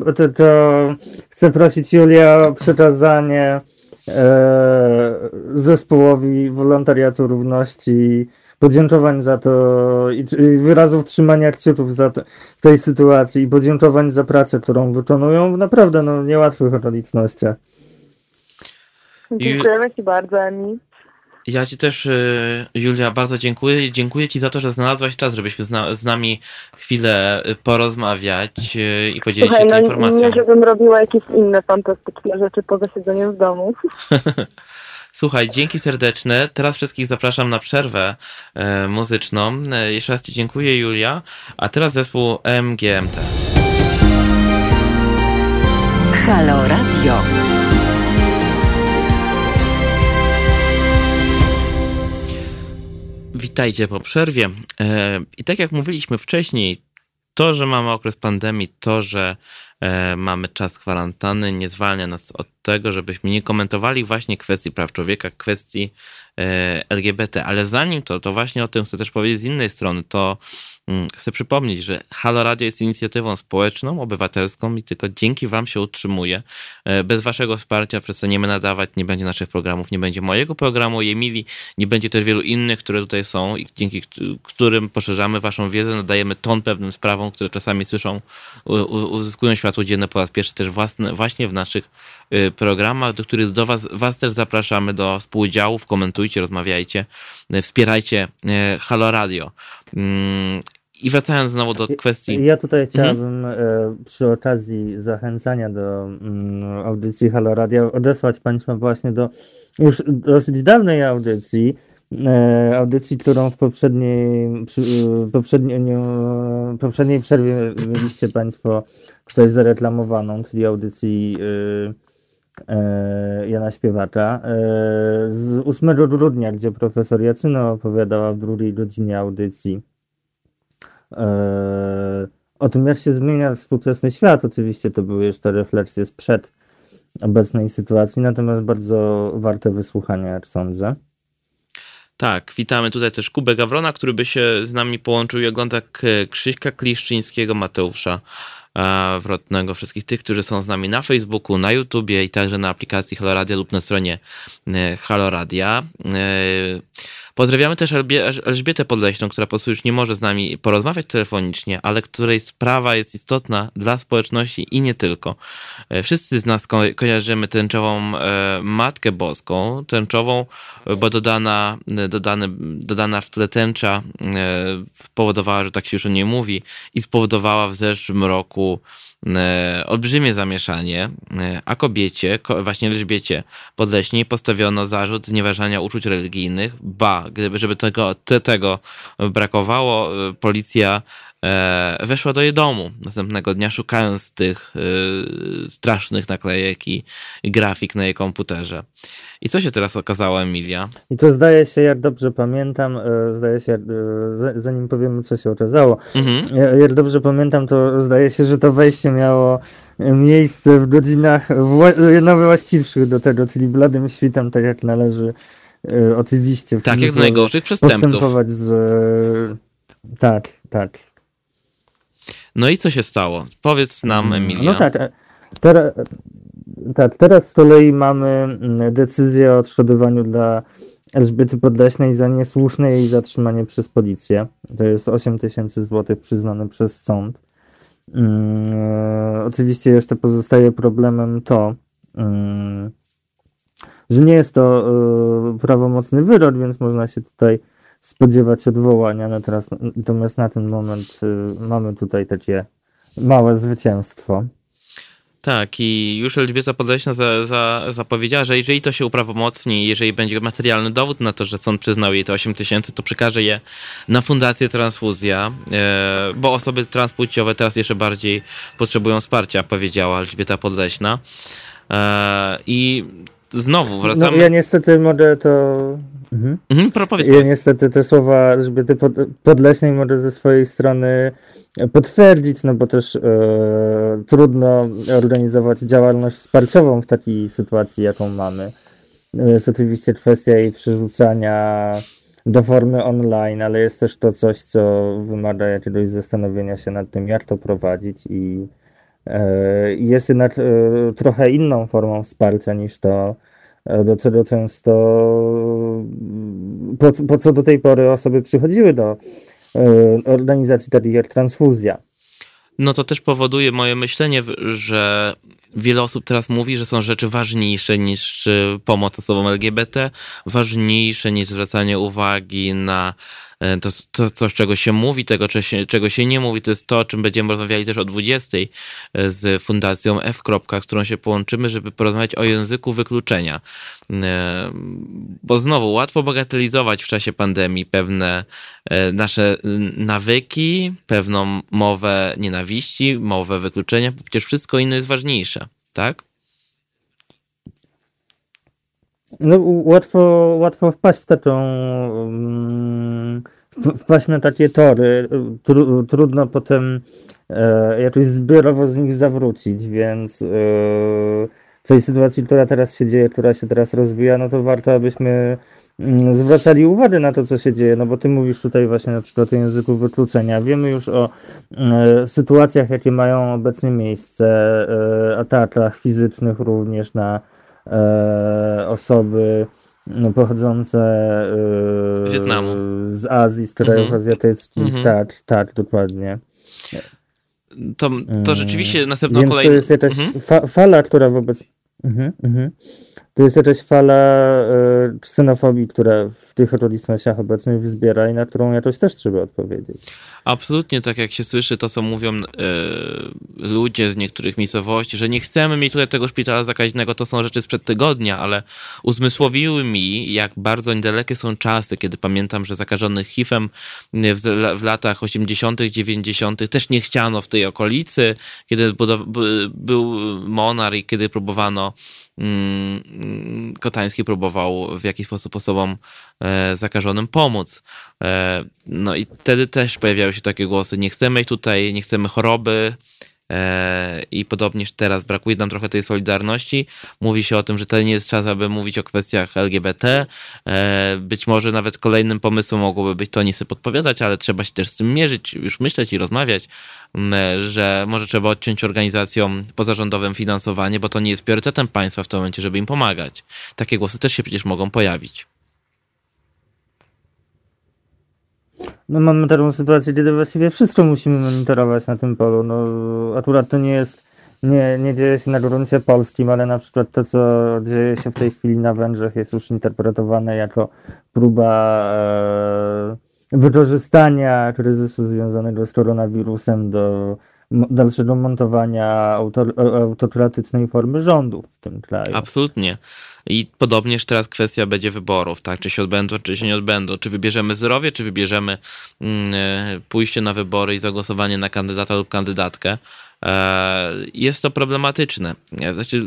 Speaker 3: chcę prosić Julia o przekazanie e, zespołowi wolontariatu równości podziękowań za to i, i wyrazów trzymania kciuków za w tej sytuacji i podziękowań za pracę, którą wykonują w naprawdę no, niełatwych okolicznościach.
Speaker 5: Dziękujemy Ci bardzo, Emi.
Speaker 1: Ja Ci też, y, Julia, bardzo dziękuję. Dziękuję Ci za to, że znalazłaś czas, żebyśmy z, nami chwilę y, porozmawiać y, i podzielić Słuchaj, się tą no, informacją.
Speaker 5: Nie, żebym robiła jakieś inne fantastyczne rzeczy poza siedzeniem w domu. [laughs]
Speaker 1: Słuchaj, dzięki serdeczne. Teraz wszystkich zapraszam na przerwę e, muzyczną. E, jeszcze raz Ci dziękuję, Julia. A teraz zespół MGMT.
Speaker 4: Halo Radio.
Speaker 1: Witajcie po przerwie. E, I tak jak mówiliśmy wcześniej, to, że mamy okres pandemii, to, że e, mamy czas kwarantanny, nie zwalnia nas od tego, żebyśmy nie komentowali właśnie kwestii praw człowieka, kwestii e, LGBT. Ale zanim to, to właśnie o tym chcę też powiedzieć z innej strony, to chcę przypomnieć, że Halo Radio jest inicjatywą społeczną, obywatelską i tylko dzięki Wam się utrzymuje. E, bez Waszego wsparcia przestaniemy nadawać, nie będzie naszych programów, nie będzie mojego programu, Emilii, nie będzie też wielu innych, które tutaj są i dzięki którym poszerzamy Waszą wiedzę, nadajemy ton pewnym sprawom, które czasami słyszą, uzyskują światło dzienne po raz pierwszy też własne, właśnie w naszych y, programach, do których do Was, was też zapraszamy do współudziałów, komentujcie, rozmawiajcie, y, wspierajcie Halo Radio. I wracając znowu do kwestii.
Speaker 3: Ja tutaj chciałbym mhm. przy okazji zachęcania do mm, audycji Halo Radio odesłać Państwa właśnie do już dosyć dawnej audycji. E, audycji, którą w poprzedniej, poprzedniej, poprzedniej przerwie mieliście Państwo tutaj zareklamowaną, czyli audycji e, Jana Śpiewacza. E, z 8 grudnia, gdzie profesor Jacyno opowiadała w drugiej godzinie audycji e, o tym, jak się zmienia współczesny świat. Oczywiście to były jeszcze refleksje sprzed obecnej sytuacji, natomiast bardzo warte wysłuchania, jak sądzę.
Speaker 1: Tak, witamy tutaj też Kubę Gawrona, który by się z nami połączył i ogląda Krzyśka Kliszczyńskiego, Mateusza e, Wrotnego, wszystkich tych, którzy są z nami na Facebooku, na YouTubie i także na aplikacji Haloradia lub na stronie e, Haloradia. E, Pozdrawiamy też Elżbietę Podleśną, która po prostu już nie może z nami porozmawiać telefonicznie, ale której sprawa jest istotna dla społeczności i nie tylko. E, wszyscy z nas ko kojarzymy tęczową e, Matkę Boską, tęczową, bo dodana, dodane, dodana w tle tęcza e, powodowała, że tak się już o niej mówi i spowodowała w zeszłym roku E, olbrzymie zamieszanie, e, a kobiecie, właśnie Elżbiecie Podleśniej postawiono zarzut znieważania uczuć religijnych, ba, gdyby, żeby tego, tego brakowało, e, policja weszła do jej domu następnego dnia, szukając tych strasznych naklejek i grafik na jej komputerze. I co się teraz okazało, Emilia?
Speaker 3: I to zdaje się, jak dobrze pamiętam, e, zdaje się, e, zanim powiemy, co się okazało, mhm. jak dobrze pamiętam, to zdaje się, że to wejście miało miejsce w godzinach no, właściwszych do tego, czyli bladym świtem, tak jak należy e, oczywiście.
Speaker 1: Tak, jak najgorszych przestępców.
Speaker 3: Postępować z... Tak, tak.
Speaker 1: No i co się stało? Powiedz nam, mm, Emilia.
Speaker 3: No tak, teraz, tak, teraz z kolei mamy mm, decyzję o odszkodowaniu dla Elżbiety Podleśnej za niesłuszne jej zatrzymanie przez policję. To jest 8 tysięcy złotych przyznane przez sąd. Hmm, oczywiście jeszcze pozostaje problemem to, że nie jest to y, prawomocny wyrok, więc można się tutaj spodziewać odwołania. Natomiast na ten moment y, mamy tutaj takie małe zwycięstwo.
Speaker 1: Tak, i już Elżbieta Podleśna za, za, zapowiedziała, że jeżeli to się uprawomocni, jeżeli będzie materialny dowód na to, że sąd przyznał jej te 8 tysięcy, to przekaże je na Fundację Transfuzja, e, bo osoby transpłciowe teraz jeszcze bardziej potrzebują wsparcia, powiedziała Elżbieta Podleśna. E, I znowu wracamy...
Speaker 3: No, ja niestety mogę to... Mhm.
Speaker 1: Mhm, powiedz,
Speaker 3: ja niestety te słowa Elżbiety Podleśnej mogę ze swojej strony potwierdzić, no bo też e, trudno organizować działalność wsparciową w takiej sytuacji, jaką mamy. Jest oczywiście kwestia jej przerzucania do formy online, ale jest też to coś, co wymaga jakiegoś zastanowienia się nad tym, jak to prowadzić i e, jest jednak e, trochę inną formą wsparcia niż to, do czego często po, po co do tej pory osoby przychodziły do E, organizacji takich jak transfuzja.
Speaker 1: No to też powoduje moje myślenie, że wiele osób teraz mówi, że są rzeczy ważniejsze niż e, pomoc osobom LGBT, ważniejsze niż zwracanie uwagi na E, to, to coś, czego się mówi, tego, czego się nie mówi, to jest to, o czym będziemy rozmawiali też o 20 e, z Fundacją F. z którą się połączymy, żeby porozmawiać o języku wykluczenia. E, bo znowu, łatwo bagatelizować w czasie pandemii pewne nasze nawyki, pewną mowę nienawiści, mowę wykluczenia, bo przecież wszystko inne jest ważniejsze, tak?
Speaker 3: No, łatwo, łatwo wpaść w taką. Um, wpaść na takie tory. Tru, trudno potem e, jakoś zbiorowo z nich zawrócić, więc e, w tej sytuacji, która teraz się dzieje, która się teraz rozwija, no to warto, abyśmy mm, zwracali uwagę na to, co się dzieje, no bo ty mówisz tutaj właśnie na przykład o języku wykluczenia. Wiemy już o e, sytuacjach, jakie mają obecnie miejsce, e, atakach fizycznych również na osoby no, pochodzące
Speaker 1: e, Wietnamu.
Speaker 3: z Azji, z krajów mhm. azjatyckich. Mhm. Tak, tak, dokładnie.
Speaker 1: To, to rzeczywiście następną Więc
Speaker 3: kolejną... to jest jakaś mhm. fa fala, która wobec... Mhm, mhm. To jest jakaś fala e, ksenofobii, która w tych okolicznościach obecnych wzbiera i na którą jakoś też trzeba odpowiedzieć.
Speaker 1: Absolutnie, tak jak się słyszy to, co mówią e, ludzie z niektórych miejscowości, że nie chcemy mieć tutaj tego szpitala zakaźnego, to są rzeczy sprzed tygodnia, ale uzmysłowiły mi, jak bardzo niedalekie są czasy, kiedy pamiętam, że zakażonych HIV-em w, w latach 80., 90. też nie chciano w tej okolicy, kiedy był Monar i kiedy próbowano Kotański próbował w jakiś sposób osobom e, zakażonym pomóc. E, no i wtedy też pojawiały się takie głosy, nie chcemy ich tutaj, nie chcemy choroby, i podobnież teraz brakuje nam trochę tej solidarności. Mówi się o tym, że to nie jest czas, aby mówić o kwestiach LGBT. E, być może nawet kolejnym pomysłem mogłoby być to nie sobie podpowiadać, ale trzeba się też z tym mierzyć, już myśleć i rozmawiać, że może trzeba odciąć organizacjom pozarządowym finansowanie, bo to nie jest priorytetem państwa w tym momencie, żeby im pomagać. Takie głosy też się przecież mogą pojawić.
Speaker 3: No mamy taką sytuację, kiedy właściwie wszystko musimy monitorować na tym polu. No akurat to nie jest, nie, nie dzieje się na gruncie polskim, ale na przykład to, co dzieje się w tej chwili na Węgrzech jest już interpretowane jako próba e, wykorzystania kryzysu związanego z koronawirusem do dalszego montowania autor, autokratycznej formy rządu w tym kraju.
Speaker 1: Absolutnie. I podobnież teraz kwestia będzie wyborów, tak? Czy się odbędą, czy się nie odbędą. Czy wybierzemy zdrowie, czy wybierzemy mm, e, pójście na wybory i zagłosowanie na kandydata lub kandydatkę. E, jest to problematyczne. Znaczy,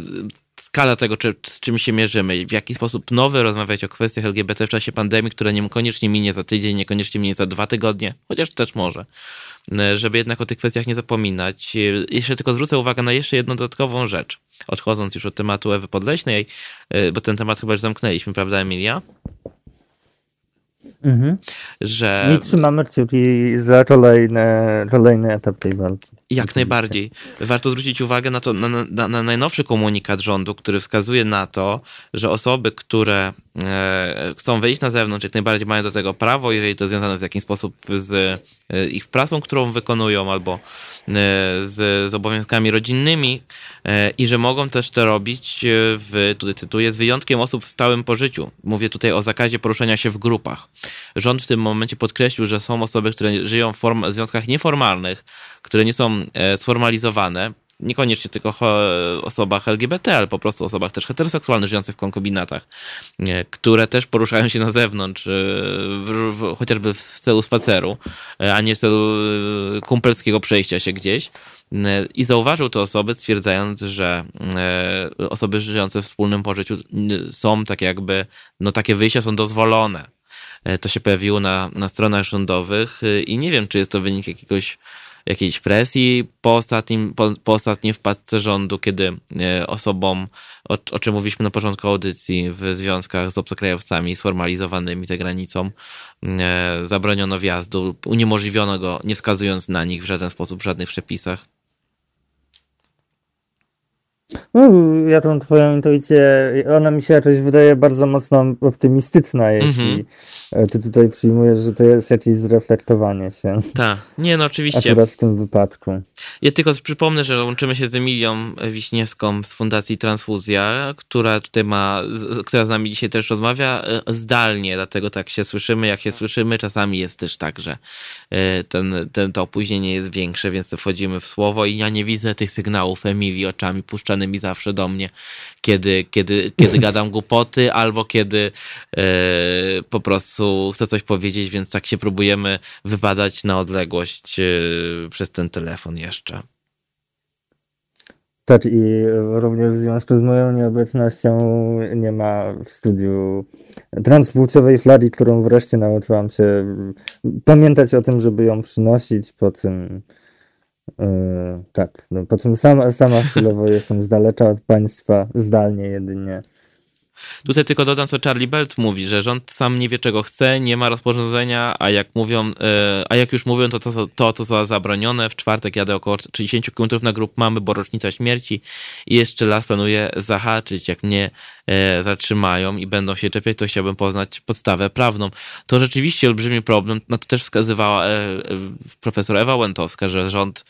Speaker 1: skala tego, czy, z czym się mierzymy, w jaki sposób nowy rozmawiać o kwestiach LGBT w czasie pandemii, która niekoniecznie minie za tydzień, niekoniecznie minie za dwa tygodnie, chociaż też może. E, żeby jednak o tych kwestiach nie zapominać. Jeszcze tylko zwrócę uwagę na jeszcze jedną dodatkową rzecz. Odchodząc już od tematu Ewy Podleśnej, e, bo ten temat chyba już zamknęliśmy, prawda Emilia?
Speaker 3: Mhm. Że... I trzymamy kciuki za kolejny, kolejny etap tej walki.
Speaker 1: Jak najbardziej. Warto zwrócić uwagę na, to, na, na, na, najnowszy komunikat rządu, który wskazuje na to, że osoby, które e, chcą wyjść na zewnątrz, jak najbardziej mają do tego prawo, jeżeli to związane z jakiś sposób z e, ich pracą, którą wykonują, albo e, z, z obowiązkami rodzinnymi e, i że mogą też to robić w, tutaj cytuję, z wyjątkiem osób w stałym pożyciu. Mówię tutaj o zakazie poruszania się w grupach. Rząd w tym momencie podkreślił, że są osoby, które żyją w, form, w związkach nieformalnych, które nie są E, sformalizowane, niekoniecznie tylko osobach LGBT, ale po prostu osobach też heteroseksualnych żyjących w konkubinatach, e, które też poruszają się na zewnątrz, e, w, w, chociażby w celu spaceru, a nie w celu kumpelskiego przejścia się gdzieś. I zauważył te osoby, stwierdzając, że osoby żyjące w wspólnym pożyciu są tak jakby, no takie wyjścia są dozwolone. To się pojawiło na, na stronach rządowych i nie wiem, czy jest to wynik jakiegoś jakiejś presji po, ostatnim, po, po ostatniej wpadce rządu, kiedy e, osobom, o, o, czym mówiliśmy na początku audycji, w związkach z obcokrajowcami sformalizowanymi za granicą, e, zabroniono wjazdu, uniemożliwiono go, nie wskazując na nich w żaden sposób, w żadnych przepisach.
Speaker 3: No, ja tą twoją intuicję, ona mi się jakoś wydaje bardzo mocno optymistyczna, jeśli mm -hmm. Ty tutaj przyjmujesz, że to jest jakieś zreflektowanie się.
Speaker 1: Tak, nie no oczywiście.
Speaker 3: Akurat w tym wypadku.
Speaker 1: Ja tylko przypomnę, że łączymy się z Emilią Wiśniewską z Fundacji Transfuzja, która tutaj ma, która z nami dzisiaj też rozmawia e, zdalnie, dlatego tak się słyszymy, jak się słyszymy. Czasami jest też tak, że e, ten, ten, to opóźnienie jest większe, więc wchodzimy w słowo i ja nie widzę tych sygnałów Emilii oczami puszczanymi zawsze do mnie, kiedy, kiedy, kiedy gadam głupoty albo kiedy e, po prostu chcę coś powiedzieć, więc tak się próbujemy wybadać na odległość przez ten telefon jeszcze.
Speaker 3: Tak, i również w związku z moją nieobecnością nie ma w studiu transpłciowej flagi, którą wreszcie nauczyłam się pamiętać o tym, żeby ją przynosić. Po tym, yy, tak, no, po tym sama, sama chwilowo jestem z daleka od państwa, zdalnie jedynie.
Speaker 1: Tutaj tylko dodam, co Charlie Belt mówi, że rząd sam nie wie, czego chce, nie ma rozporządzenia, a jak mówią, e, a jak już mówią, to to, to, to co zabronione. W czwartek jadę około 30 km na grup mamy, bo rocznica śmierci i jeszcze las planuję zahaczyć. Jak mnie e, zatrzymają i będą się czepiać, to chciałbym poznać podstawę prawną. To rzeczywiście olbrzymi problem. No to też wskazywała e, profesor Ewa Łętowska, że rząd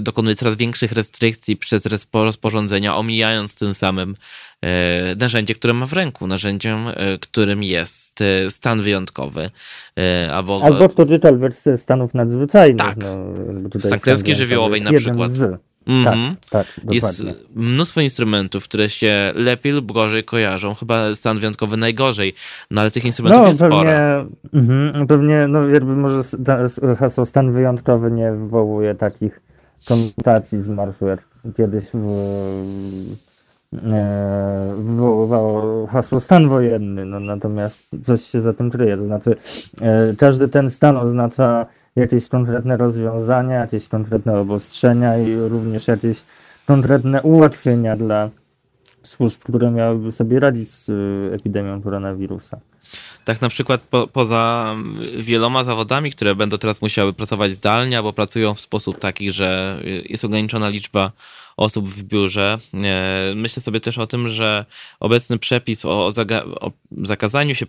Speaker 1: dokonuje coraz większych restrykcji przez rozporządzenia, omijając tym samym narzędzie, które ma w ręku, narzędziem, e, którym jest e, stan wyjątkowy.
Speaker 3: Albo, albo digital wersja stanów nadzwyczajnych.
Speaker 1: Tak, no, stan klęski żywiołowej na przykład. Z.
Speaker 3: Mm -hmm. Tak, tak,
Speaker 1: Jest mnóstwo instrumentów, które się lepiej lub gorzej kojarzą. Chyba stan wyjątkowy najgorzej, no ale tych instrumentów no, jest pewnie, sporo.
Speaker 3: Mm, pewnie, no jakby może hasło stan wyjątkowy nie wywołuje takich konnotacji z marszu, jak kiedyś w e, wywoływało hasło stan wojenny, no, natomiast coś się za tym kryje, to znaczy e, każdy ten stan oznacza jakieś konkretne rozwiązania, jakieś konkretne obostrzenia i również jakieś konkretne ułatwienia dla służb, które miałyby sobie radzić z e, epidemią koronawirusa.
Speaker 1: Tak na przykład po, poza wieloma zawodami, które będą teraz musiały pracować zdalnie albo pracują w sposób taki, że jest ograniczona liczba osób w biurze. E, myślę sobie też o tym, że obecny przepis o, o zakazaniu się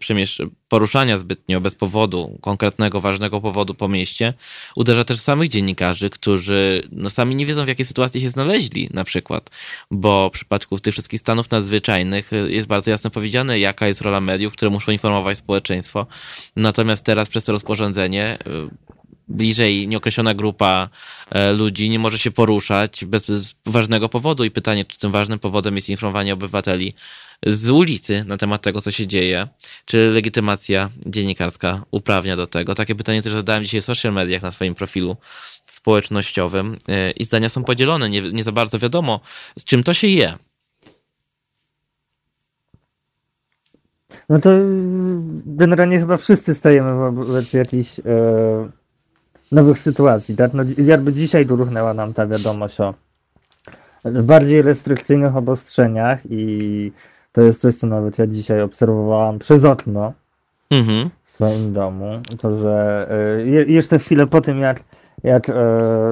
Speaker 1: poruszania zbytnio bez powodu, konkretnego, ważnego powodu po mieście, uderza też samych dziennikarzy, którzy no, sami nie wiedzą, w jakiej sytuacji się znaleźli, na przykład, bo w przypadku tych wszystkich stanów nadzwyczajnych jest bardzo jasno powiedziane, jaka jest rola mediów, które muszą informować społeczeństwo. Natomiast teraz przez to rozporządzenie bliżej nieokreślona grupa e, ludzi nie może się poruszać bez ważnego powodu i pytanie, czy tym ważnym powodem jest informowanie obywateli z ulicy na temat tego, co się dzieje, czy legitymacja dziennikarska uprawnia do tego. Takie pytanie też zadałem dzisiaj w social mediach na swoim profilu społecznościowym e, i zdania są podzielone. Nie, nie za bardzo wiadomo, z czym to się je.
Speaker 3: No to generalnie chyba wszyscy stajemy wobec jakichś e, nowych sytuacji. Tak? No, jakby dzisiaj ruchnęła nam ta wiadomość o bardziej restrykcyjnych obostrzeniach i to jest coś, co nawet ja dzisiaj obserwowałam przez okno mhm. w swoim domu. To, że y, jeszcze chwilę po tym, jak, jak y,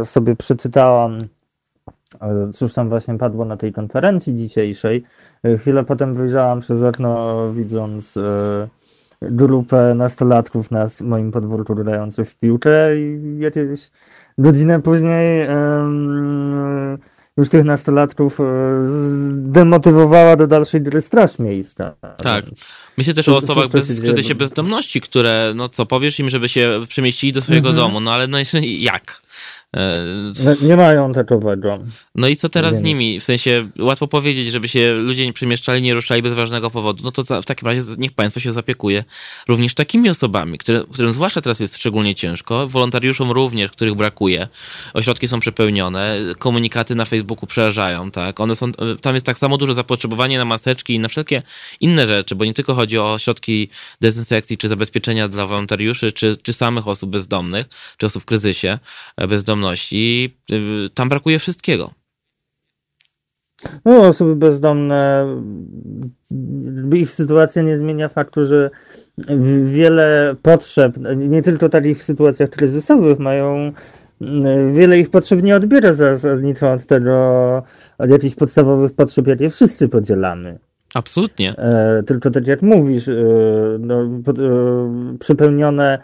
Speaker 3: sobie przeczytałam, y, cóż tam właśnie padło na tej konferencji dzisiejszej, chwilę potem wyjrzałam przez okno, widząc grupę nastolatków na moim podwórku grających w piłkę i jakieś godzinę później um, już tych nastolatków e, zdemotywowała do dalszej gry straż miejska.
Speaker 1: Tak. Myślę też o osobach bez, w kryzysie bezdomności, które, no co, powiesz im, żeby się przemieścili do swojego mhm. domu, no ale no [laughs] jak?
Speaker 3: E, nie mają taczowego.
Speaker 1: No i co teraz Więc... z nimi? W sensie łatwo powiedzieć, żeby się ludzie nie przemieszczali, nie ruszali bez ważnego powodu. No to w takim razie niech państwo się zapiekuje również takimi osobami, które, którym zwłaszcza teraz jest szczególnie ciężko, wolontariuszom również, których brakuje. Ośrodki są przepełnione, komunikaty na Facebooku przerażają, tak? One są, tam jest tak samo duże zapotrzebowanie na maseczki i na wszelkie inne rzeczy, bo nie tylko chodzi o środki dezynfekcji czy zabezpieczenia dla wolontariuszy, czy, czy samych osób bezdomnych, czy osób w kryzysie bezdomnych bezdomności, y, tam brakuje wszystkiego.
Speaker 3: No, osoby bezdomne, ich sytuacja nie zmienia faktu, że wiele potrzeb, nie tylko takich w sytuacjach kryzysowych, mają wiele ich potrzeb nie odbiera zasadniczo od tego, od jakichś podstawowych potrzeb, jakie wszyscy podzielamy.
Speaker 1: Absolutnie.
Speaker 3: E, tylko tak jak mówisz, e, no, e, przypełnione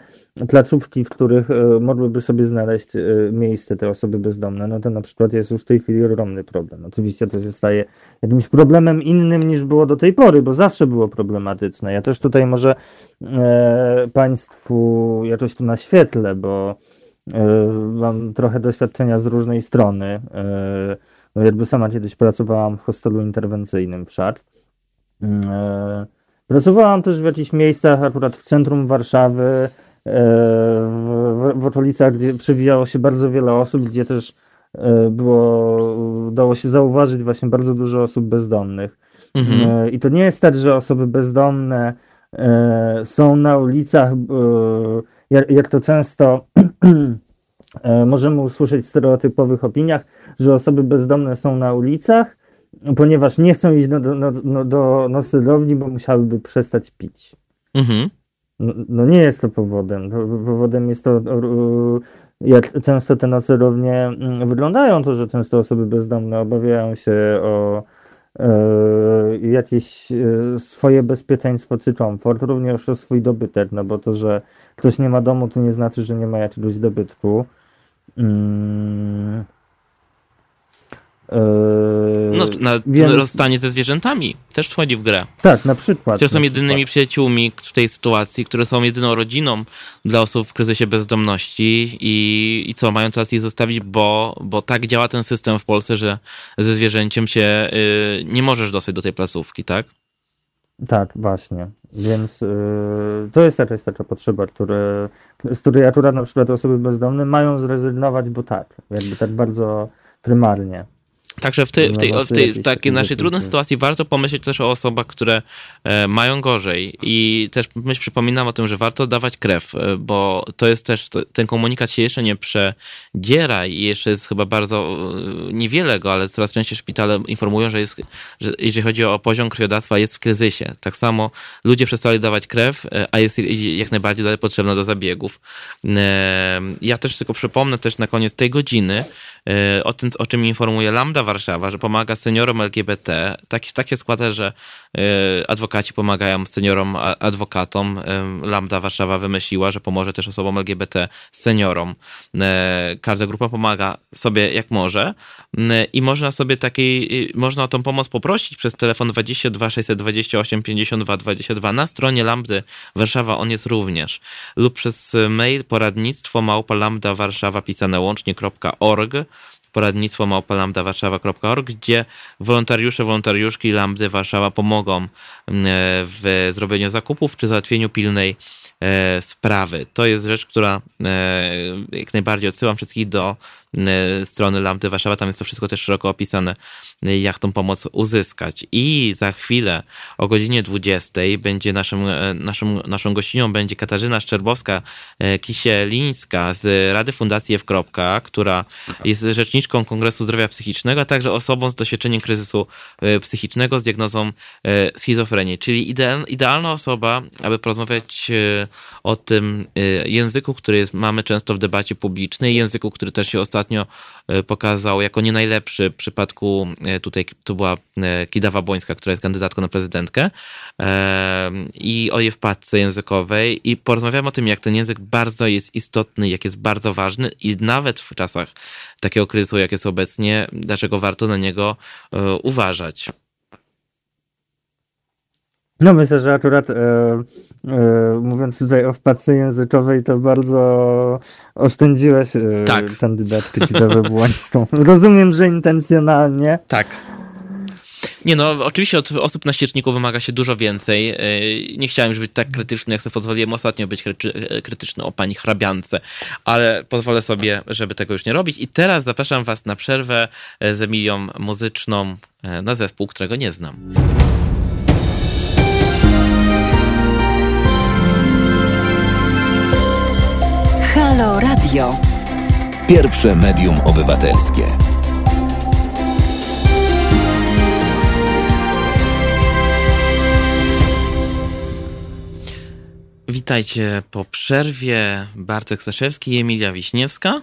Speaker 3: placówki, w których e, mogłyby sobie znaleźć e, miejsce te osoby bezdomne, no to na przykład jest już w tej chwili ogromny problem. Oczywiście to się staje jakimś problemem innym niż było do tej pory, bo zawsze było problematyczne. Ja też tutaj może e, Państwu jakoś to naświetlę, bo mam trochę doświadczenia z różnej strony. No jakby sama kiedyś pracowałam w hostelu interwencyjnym wszak. E, pracowałam też w jakichś miejscach, akurat w centrum Warszawy, w, w okolicach, gdzie przewijało się bardzo wiele osób, gdzie też e, było, dało się zauważyć właśnie bardzo dużo osób bezdomnych. Mhm. E, I to nie jest tak, że osoby bezdomne e, są na ulicach, jak, jak to często [clears throat] możemy usłyszeć w stereotypowych opiniach, że osoby bezdomne są na ulicach, ponieważ nie chcą iść do, do, do, do noclegowni, bo musiałyby przestać pić. Mhm. No, no, nie jest to powodem. Powodem jest to, jak często te nocerownie mm, wyglądają, to że często osoby bezdomne obawiają się o e, jakieś e, swoje bezpieczeństwo czy komfort, również o swój dobytek, no bo to, że ktoś nie ma domu, to nie znaczy, że nie ma jakiegoś dobytku. Mm.
Speaker 1: Yy, no, na więc... rozstanie ze zwierzętami też wchodzi w grę.
Speaker 3: Tak, na przykład.
Speaker 1: Które są
Speaker 3: jedynymi
Speaker 1: przykład. przyjaciółmi w tej sytuacji, które są jedyną rodziną dla osób w kryzysie bezdomności i, i co, mają teraz ich zostawić, bo, bo tak działa ten system w Polsce, że ze zwierzęciem się y, nie możesz dostać do tej placówki, tak?
Speaker 3: Tak, właśnie. Więc y, to jest jakaś taka potrzeba, które, z której akurat na przykład osoby bezdomne mają zrezygnować, bo tak, jakby tak bardzo prymarnie.
Speaker 1: Także w, tej, w, tej, w, tej, w takiej naszej trudnej sytuacji warto pomyśleć też o osobach, które e, mają gorzej i też myśl, przypominam o tym, że warto dawać krew, e, bo to jest też, ten komunikat się jeszcze nie przedziera i jeszcze jest chyba bardzo e, niewiele go, ale coraz częściej szpitale informują, że, jest, że jeżeli chodzi o poziom krwiodawstwa jest w kryzysie. Tak samo ludzie przestali dawać krew, a jest jak najbardziej dalej potrzebna do zabiegów. Ja też tylko przypomnę też na koniec tej godziny o tym, o czym informuje Lambda Warszawa, że pomaga seniorom LGBT. Tak, tak się składa, że e, adwokaci pomagają seniorom, adwokatom. E, Lambda Warszawa wymyśliła, że pomoże też osobom LGBT, seniorom. E, każda grupa pomaga sobie jak może i można sobie takiej, można o tą pomoc poprosić przez telefon 22 628 52 22 na stronie Lambdy Warszawa on jest również. Lub przez mail poradnictwo małpa lambda warszawa pisane łącznie.org poradnictwo małpalamdawarszawa.org, gdzie wolontariusze, wolontariuszki Lambdy Warszawa pomogą w zrobieniu zakupów czy załatwieniu pilnej sprawy. To jest rzecz, która jak najbardziej odsyłam wszystkich do strony Lampy Warszawa, tam jest to wszystko też szeroko opisane, e, jak tą pomoc uzyskać. I za chwilę o godzinie 20 będzie naszym, e, naszym, naszą gościnią będzie Katarzyna Szczerbowska-Kisielińska z Rady Fundacji F. która jest rzeczniczką Kongresu Zdrowia Psychicznego, a także osobą z doświadczeniem kryzysu psychicznego z diagnozą schizofrenii, czyli idealna osoba, aby porozmawiać o tym języku, który jest, mamy często w debacie publicznej, języku, który też się ostatnio ostatnio e, pokazał jako nie najlepszy w przypadku, e, tutaj to była e, Kidawa Bońska, która jest kandydatką na prezydentkę i o jej wpadce językowej i porozmawiamy o tym, jak ten język bardzo jest istotny, jak jest bardzo ważny i nawet w czasach takiego kryzysu, jak jest obecnie, dlaczego warto na niego uważać.
Speaker 3: No myślę, że akurat e, e, mówiąc tutaj o wpadce językowej, to bardzo oszczędziłeś e, tak. kandydatkę Kidawę [laughs] Błońską. Rozumiem, że intencjonalnie.
Speaker 1: Tak. Nie no, oczywiście od osób na ścieczniku wymaga się dużo więcej. E, nie chciałem już być tak krytyczny, jak sobie pozwoliłem ostatnio być e, krytyczny o pani hrabiance, ale pozwolę sobie, żeby tego już nie robić. I teraz zapraszam was na przerwę e, z Emilią muzyczną na zespół, którego nie znam.
Speaker 2: Halo Radio. Pierwsze medium obywatelskie.
Speaker 1: Witajcie po przerwie. Bartek Staszewski i Emilia Wiśniewska.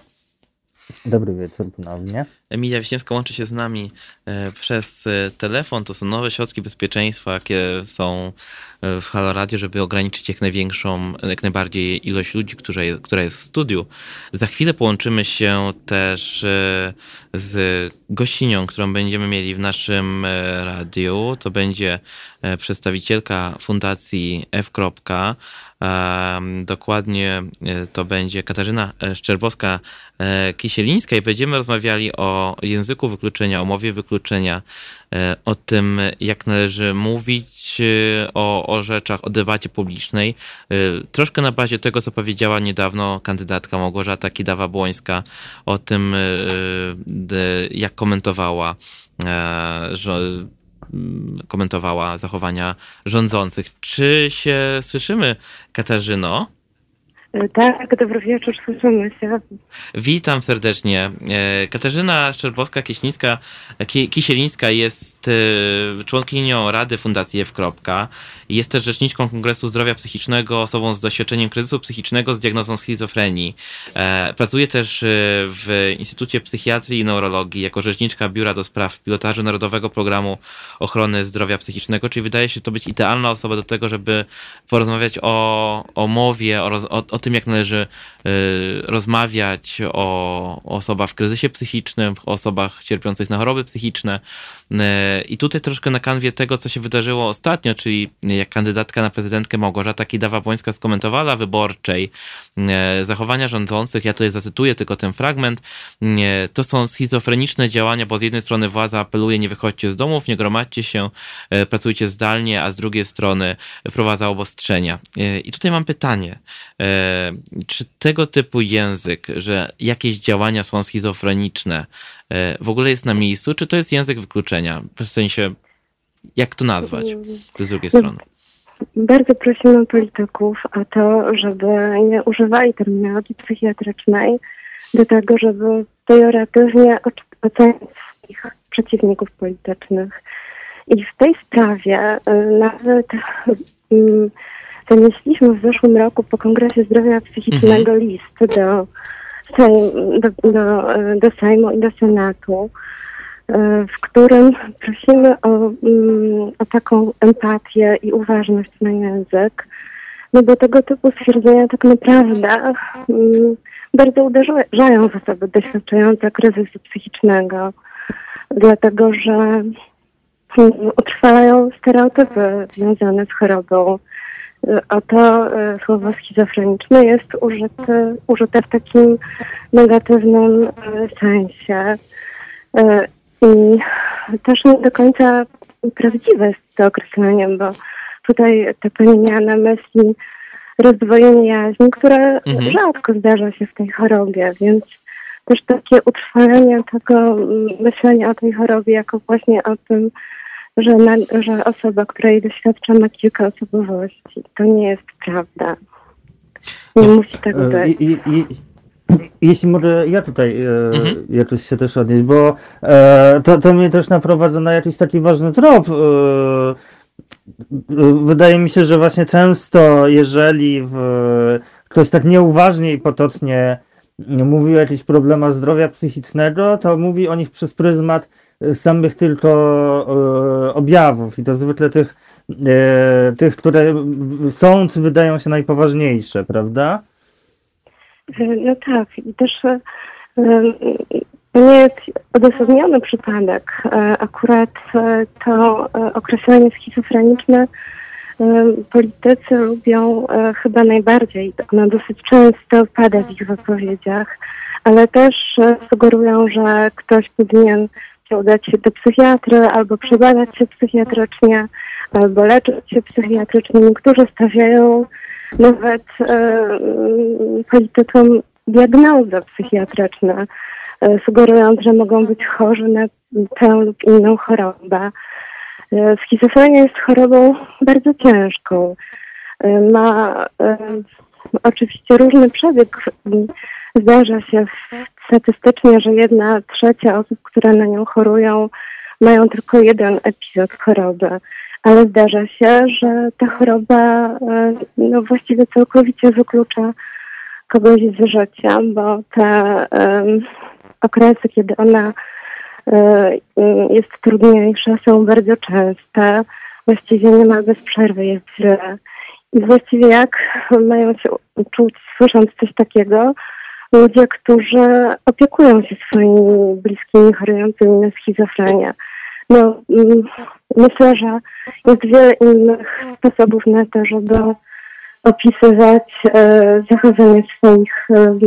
Speaker 3: Dobry wieczór ponownie.
Speaker 1: Emilia Wiśniewska łączy się z nami e, przez e, telefon. To są nowe środki bezpieczeństwa, jakie są e, w Halo Radio, żeby ograniczyć jak największą, jak najbardziej ilość ludzi, która jest, która jest w studiu. Za chwilę połączymy się też z gościnią, którą będziemy mieli w naszym radiu. To będzie przedstawicielka Fundacji F. Dokładnie to będzie Katarzyna Szczerbowska-Kisielińska i będziemy rozmawiali o języku wykluczenia, o mowie wykluczenia, e, o tym, jak należy mówić e, o, o rzeczach, o debacie publicznej. E, troszkę na bazie tego, co powiedziała niedawno kandydatka Małgorzata Kidawa-Błońska o tym, jak komentowała że komentowała zachowania rządzących. Czy się słyszymy, Katarzyno?
Speaker 5: E, tak, dobry wieczór, słyszymy się.
Speaker 1: Witam serdecznie. E, Katarzyna Szczerbowska-Kisielińska Kisielińska jest e, członkinią Rady Fundacji F. Jest też rzeczniczką Kongresu Zdrowia Psychicznego, osobą z doświadczeniem kryzysu psychicznego z diagnozą schizofrenii. Pracuje też w Instytucie Psychiatrii i Neurologii jako rzeczniczka Biura do Spraw Pilotażu Narodowego Programu Ochrony Zdrowia Psychicznego, czyli wydaje się to być idealna osoba do tego, żeby porozmawiać o, o mowie, o, o, o tym, jak należy rozmawiać o, o osobach w kryzysie psychicznym, o osobach cierpiących na choroby psychiczne. Y, I tutaj troszkę na kanwie tego, co się wydarzyło ostatnio, czyli jak kandydatka na prezydentkę Małgorzata Kidawa-Błońska skomentowała wyborczej y, zachowania rządzących, ja tutaj zacytuję tylko ten fragment, to są schizofreniczne działania, bo z jednej strony władza apeluje, nie wychodźcie z domów, nie gromadźcie się, pracujcie zdalnie, a z drugiej strony wprowadza obostrzenia. I tutaj mam pytanie czy tego typu język, że jakieś działania są schizofreniczne, w ogóle jest na miejscu, czy to jest język wykluczenia? W sensie, jak to nazwać z drugiej strony?
Speaker 5: Bardzo prosimy polityków o to, żeby nie używali terminologii psychiatrycznej do tego, żeby pejoratywnie oceniać swoich przeciwników politycznych. I w tej sprawie y, nawet zanieśliśmy w zeszłym roku po Kongresie Zdrowia Psychicznego mhm. list do, do, do, do Sejmu i do Senatu, y, w którym prosimy o, mm, o taką empatię i uważność na język, no bo tego typu stwierdzenia tak naprawdę mm, bardzo uderzają w osoby doświadczające kryzysu psychicznego, dlatego że utrwalają stereotypy związane z chorobą. Oto e, słowo schizofreniczne jest użyte, użyte w takim negatywnym e, sensie. E, I też nie do końca prawdziwe jest to określenie, bo tutaj ta pani miała na myśli rozdwojenie jaźni, które mhm. rzadko zdarza się w tej chorobie, więc też takie utrwalenie tego myślenia o tej chorobie jako właśnie o tym, że, na, że osoba, która jej doświadcza ma kilka osobowości. To nie jest prawda. Nie no, musi tak e, być. I, i,
Speaker 3: jeśli może ja tutaj e, mhm. jakoś się też odnieść, bo e, to, to mnie też naprowadza na jakiś taki ważny trop. E, wydaje mi się, że właśnie często, jeżeli w, ktoś tak nieuważnie i potocznie mówi o jakichś problemach zdrowia psychicznego, to mówi o nich przez pryzmat samych tylko e, objawów i to zwykle tych, e, tych, które sąd wydają się najpoważniejsze, prawda?
Speaker 5: No tak, i też nie jest odosobniony przypadek. Akurat to określenie schizofreniczne politycy lubią chyba najbardziej. Ono dosyć często pada w ich wypowiedziach, ale też sugerują, że ktoś powinien się udać się do psychiatry, albo przebadać się psychiatrycznie, albo leczyć się psychiatrycznie. Niektórzy stawiają nawet e, politykom diagnozy psychiatryczne, e, sugerując, że mogą być chorzy na tę lub inną chorobę. E, schizofrenia jest chorobą bardzo ciężką. Ma oczywiście różny przebieg. Zdarza się statystycznie, że jedna trzecia osób, które na nią chorują, mają tylko jeden epizod choroby. Ale zdarza się, że ta choroba e, no, właściwie całkowicie wyklucza kogoś z życia, bo te um, okresy, kiedy ona um, jest trudniejsza, są bardzo częste. Właściwie nie bez przerwy jest źle. I właściwie jak mają się czuć, słysząc coś takiego, ludzie, którzy opiekują się swoimi bliskimi chorującymi na schizofrenię. No, mm, myślę, że jest wiele innych sposobów na to, żeby opisywać e, zachowanie swoich e,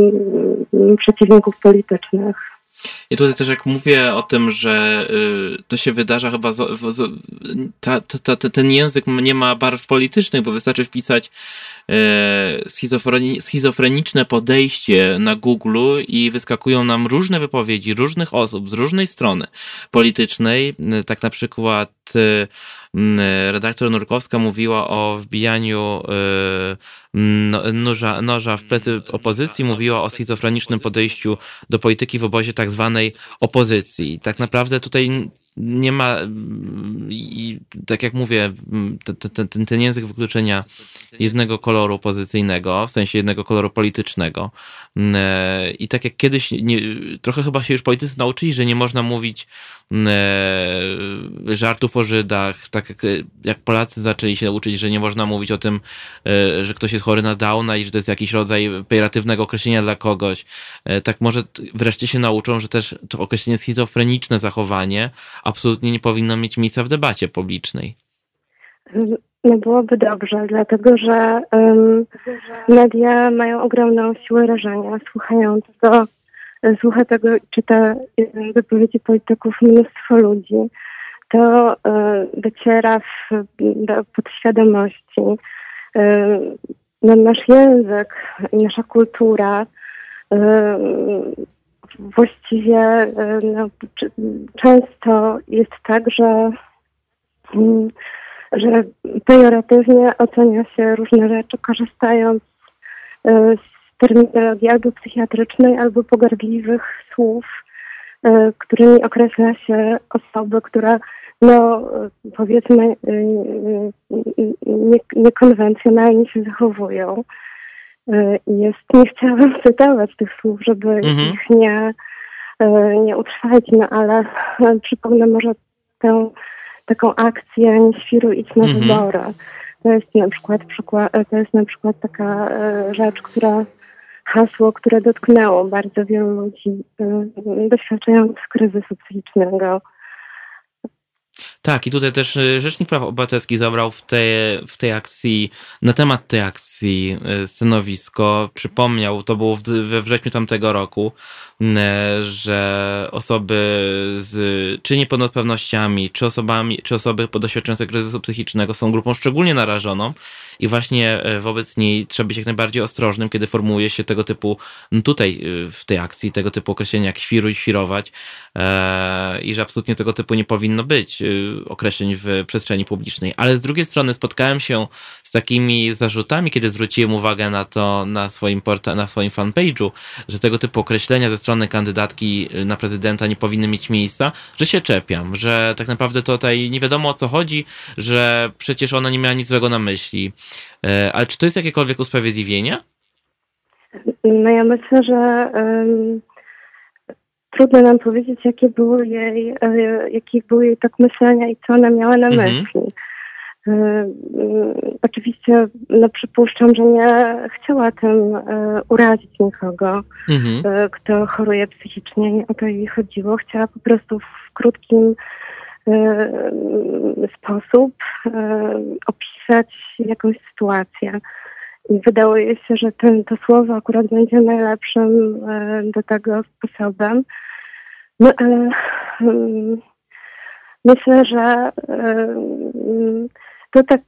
Speaker 5: przeciwników politycznych.
Speaker 1: I tutaj też jak mówię o tym, że y, to się wydarza chyba, z, z, ta, ta, ta, ten język nie ma barw politycznych, bo wystarczy wpisać schizofreni, schizofreniczne podejście na Google i wyskakują nam różne wypowiedzi różnych osób z różnej strony politycznej. Tak na przykład e, redaktor Nurkowska mówiła o wbijaniu e, noża, noża w plecy opozycji, mówiła o schizofrenicznym podejściu do polityki w obozie tak zwanej opozycji. Tak naprawdę tutaj nie ma, i tak jak mówię, ten, ten, ten język wykluczenia jednego koloru opozycyjnego, w sensie jednego koloru politycznego. I tak jak kiedyś, nie, trochę chyba się już politycy nauczyli, że nie można mówić żartów o Żydach, tak jak, jak Polacy zaczęli się uczyć, że nie można mówić o tym, e, że ktoś jest chory na Downa i że to jest jakiś rodzaj pejoratywnego określenia dla kogoś. E, tak może wreszcie się nauczą, że też to określenie schizofreniczne zachowanie absolutnie nie powinno mieć miejsca w debacie publicznej.
Speaker 5: No byłoby dobrze, dlatego że um, media mają ogromną siłę rażenia. Słuchając to, słucha tego, czyta wypowiedzi polityków mnóstwo ludzi, to um, dociera w, do podświadomości no, nasz język i nasza kultura właściwie no, często jest tak, że, mm, że pejoratywnie ocenia się różne rzeczy, korzystając z terminologii albo psychiatrycznej, albo pogardliwych słów, którymi określa się osobę, która no powiedzmy y, nie, niekonwencjonalnie się zachowują. Jest, nie chciałam cytować tych słów, żeby mhm. ich nie, nie utrwalić, no ale [laughs] przypomnę może tę taką akcję nie świru idź na mhm. wybory. To jest na przykład przykład, to jest na przykład taka rzecz, która hasło, które dotknęło bardzo wielu ludzi doświadczających kryzysu psychicznego.
Speaker 1: Tak, i tutaj też y, Rzecznik Praw Obywatelskich zabrał w, tej w tej akcji, na temat tej akcji y, stanowisko. Przypomniał, to było we wrześniu tamtego roku, że osoby z czy niepełnosprawnościami, czy osobami, czy osoby doświadczające kryzysu psychicznego są grupą szczególnie narażoną i właśnie e, wobec niej trzeba być jak najbardziej ostrożnym, kiedy formułuje się tego typu, tutaj e, w tej akcji, tego typu określenia jak świruj, świrować e, i że absolutnie tego typu nie powinno być określeń w przestrzeni publicznej. Ale z drugiej strony spotkałem się z takimi zarzutami, kiedy zwróciłem uwagę na to na swoim, porta, na swoim fanpage'u, że tego typu określenia ze strony kandydatki na prezydenta nie powinny mieć miejsca, że się czepiam, że tak naprawdę tutaj nie wiadomo o co chodzi, że przecież ona nie miała nic złego na myśli. E, ale czy to jest jakiekolwiek usprawiedliwienie?
Speaker 5: No ja myślę, że um, trudno nam powiedzieć, jakie były jej, e, jakie były jej tak myślenia i co ona miała na mhm. myśli. Um, oczywiście no, przypuszczam, że nie chciała tym urazić nikogo, mhm. kto choruje psychicznie. Nie o to jej chodziło. Chciała po prostu w krótkim sposób opisać jakąś sytuację. I wydało jej się, że ten, to słowo akurat będzie najlepszym e, do tego sposobem. No ale um, myślę, że um, to tak,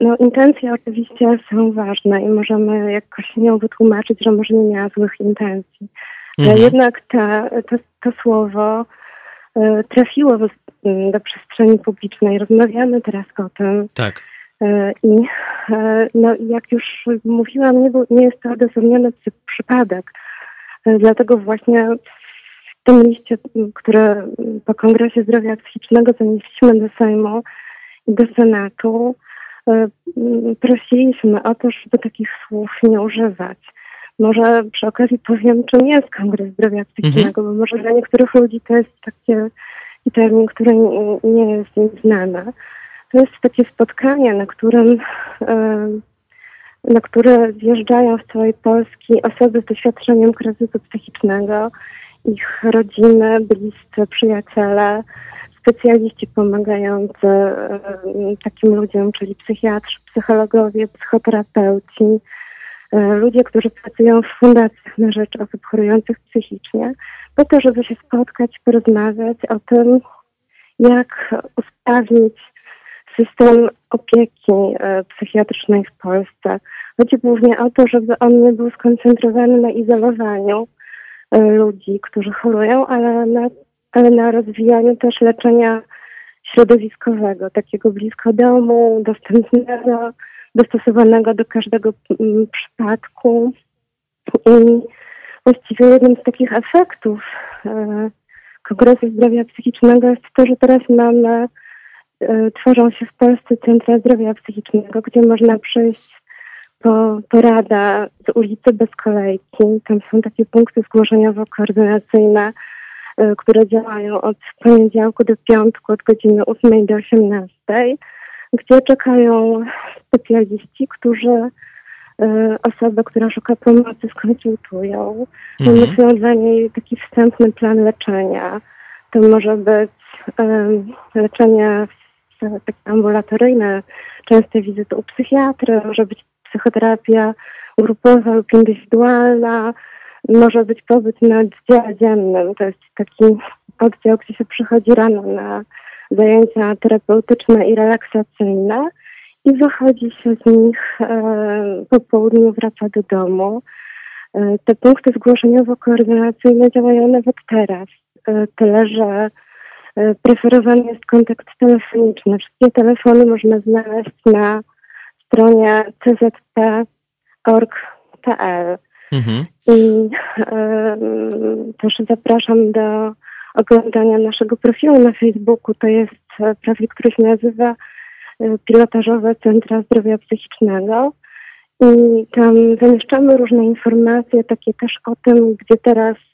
Speaker 5: no intencje oczywiście są ważne i możemy jakoś nią wytłumaczyć, że może nie miała złych intencji. Mhm. Ale jednak ta, to, to słowo e, trafiło do, do przestrzeni publicznej. Rozmawiamy teraz o tym.
Speaker 1: Tak.
Speaker 5: E, I e, no, jak już mówiłam, nie, był, nie jest to odosobniony przypadek. E, dlatego właśnie w tym liście, który po Kongresie Zdrowia Psychicznego zanieśliśmy do Sejmu i do Senatu, prosiliśmy o to, żeby takich słów nie używać. Może przy okazji powiem, czym jest Kongres Zdrowia Psychicznego, mhm. bo może dla niektórych ludzi to jest taki termin, który nie jest im znany. To jest takie spotkanie, na którym e, na które zjeżdżają z całej Polski osoby z doświadczeniem kryzysu psychicznego, ich rodziny, bliscy, przyjaciele, specjaliści pomagający e, takim ludziom, czyli psychiatrzy, psychologowie, psychoterapeuci, e, ludzie, którzy pracują w fundacjach na rzecz osób chorujących psychicznie, po to, żeby się spotkać, porozmawiać o tym, jak usprawnić system opieki e, psychiatrycznej w Polsce. Chodzi głównie o to, żeby on nie był skoncentrowany na izolowaniu e, ludzi, którzy chorują, ale na, ale na rozwijaniu też leczenia środowiskowego, takiego blisko domu, dostępnego, dostosowanego do każdego mm, przypadku. I właściwie jednym z takich efektów e, Kongresu Zdrowia Psychicznego jest to, że teraz mamy tworzą się w Polsce centra zdrowia psychicznego, gdzie można przyjść po porada z ulicy bez kolejki. Tam są takie punkty zgłoszeniowo-koordynacyjne, e, które działają od poniedziałku do piątku, od godziny 8 do 18, gdzie czekają specjaliści, którzy e, osobę, która szuka pomocy, skonsultują. Mhm. Wymyślą dla niej taki wstępny plan leczenia. To może być leczenie takie ambulatoryjne, częste wizyty u psychiatry, może być psychoterapia grupowa lub indywidualna, może być pobyt na oddziale dziennym. To jest taki oddział, gdzie się przychodzi rano na zajęcia terapeutyczne i relaksacyjne i wychodzi się z nich e, po południu, wraca do domu. E, te punkty zgłoszeniowo-koordynacyjne działają nawet teraz. E, tyle, że preferowany jest kontakt telefoniczny. Wszystkie telefony można znaleźć na stronie czp.org.pl. Mhm. I e, też zapraszam do oglądania naszego profilu na Facebooku. To jest profil, który się nazywa Pilotażowe Centra Zdrowia Psychicznego. I tam zamieszczamy różne informacje, takie też o tym, gdzie teraz y,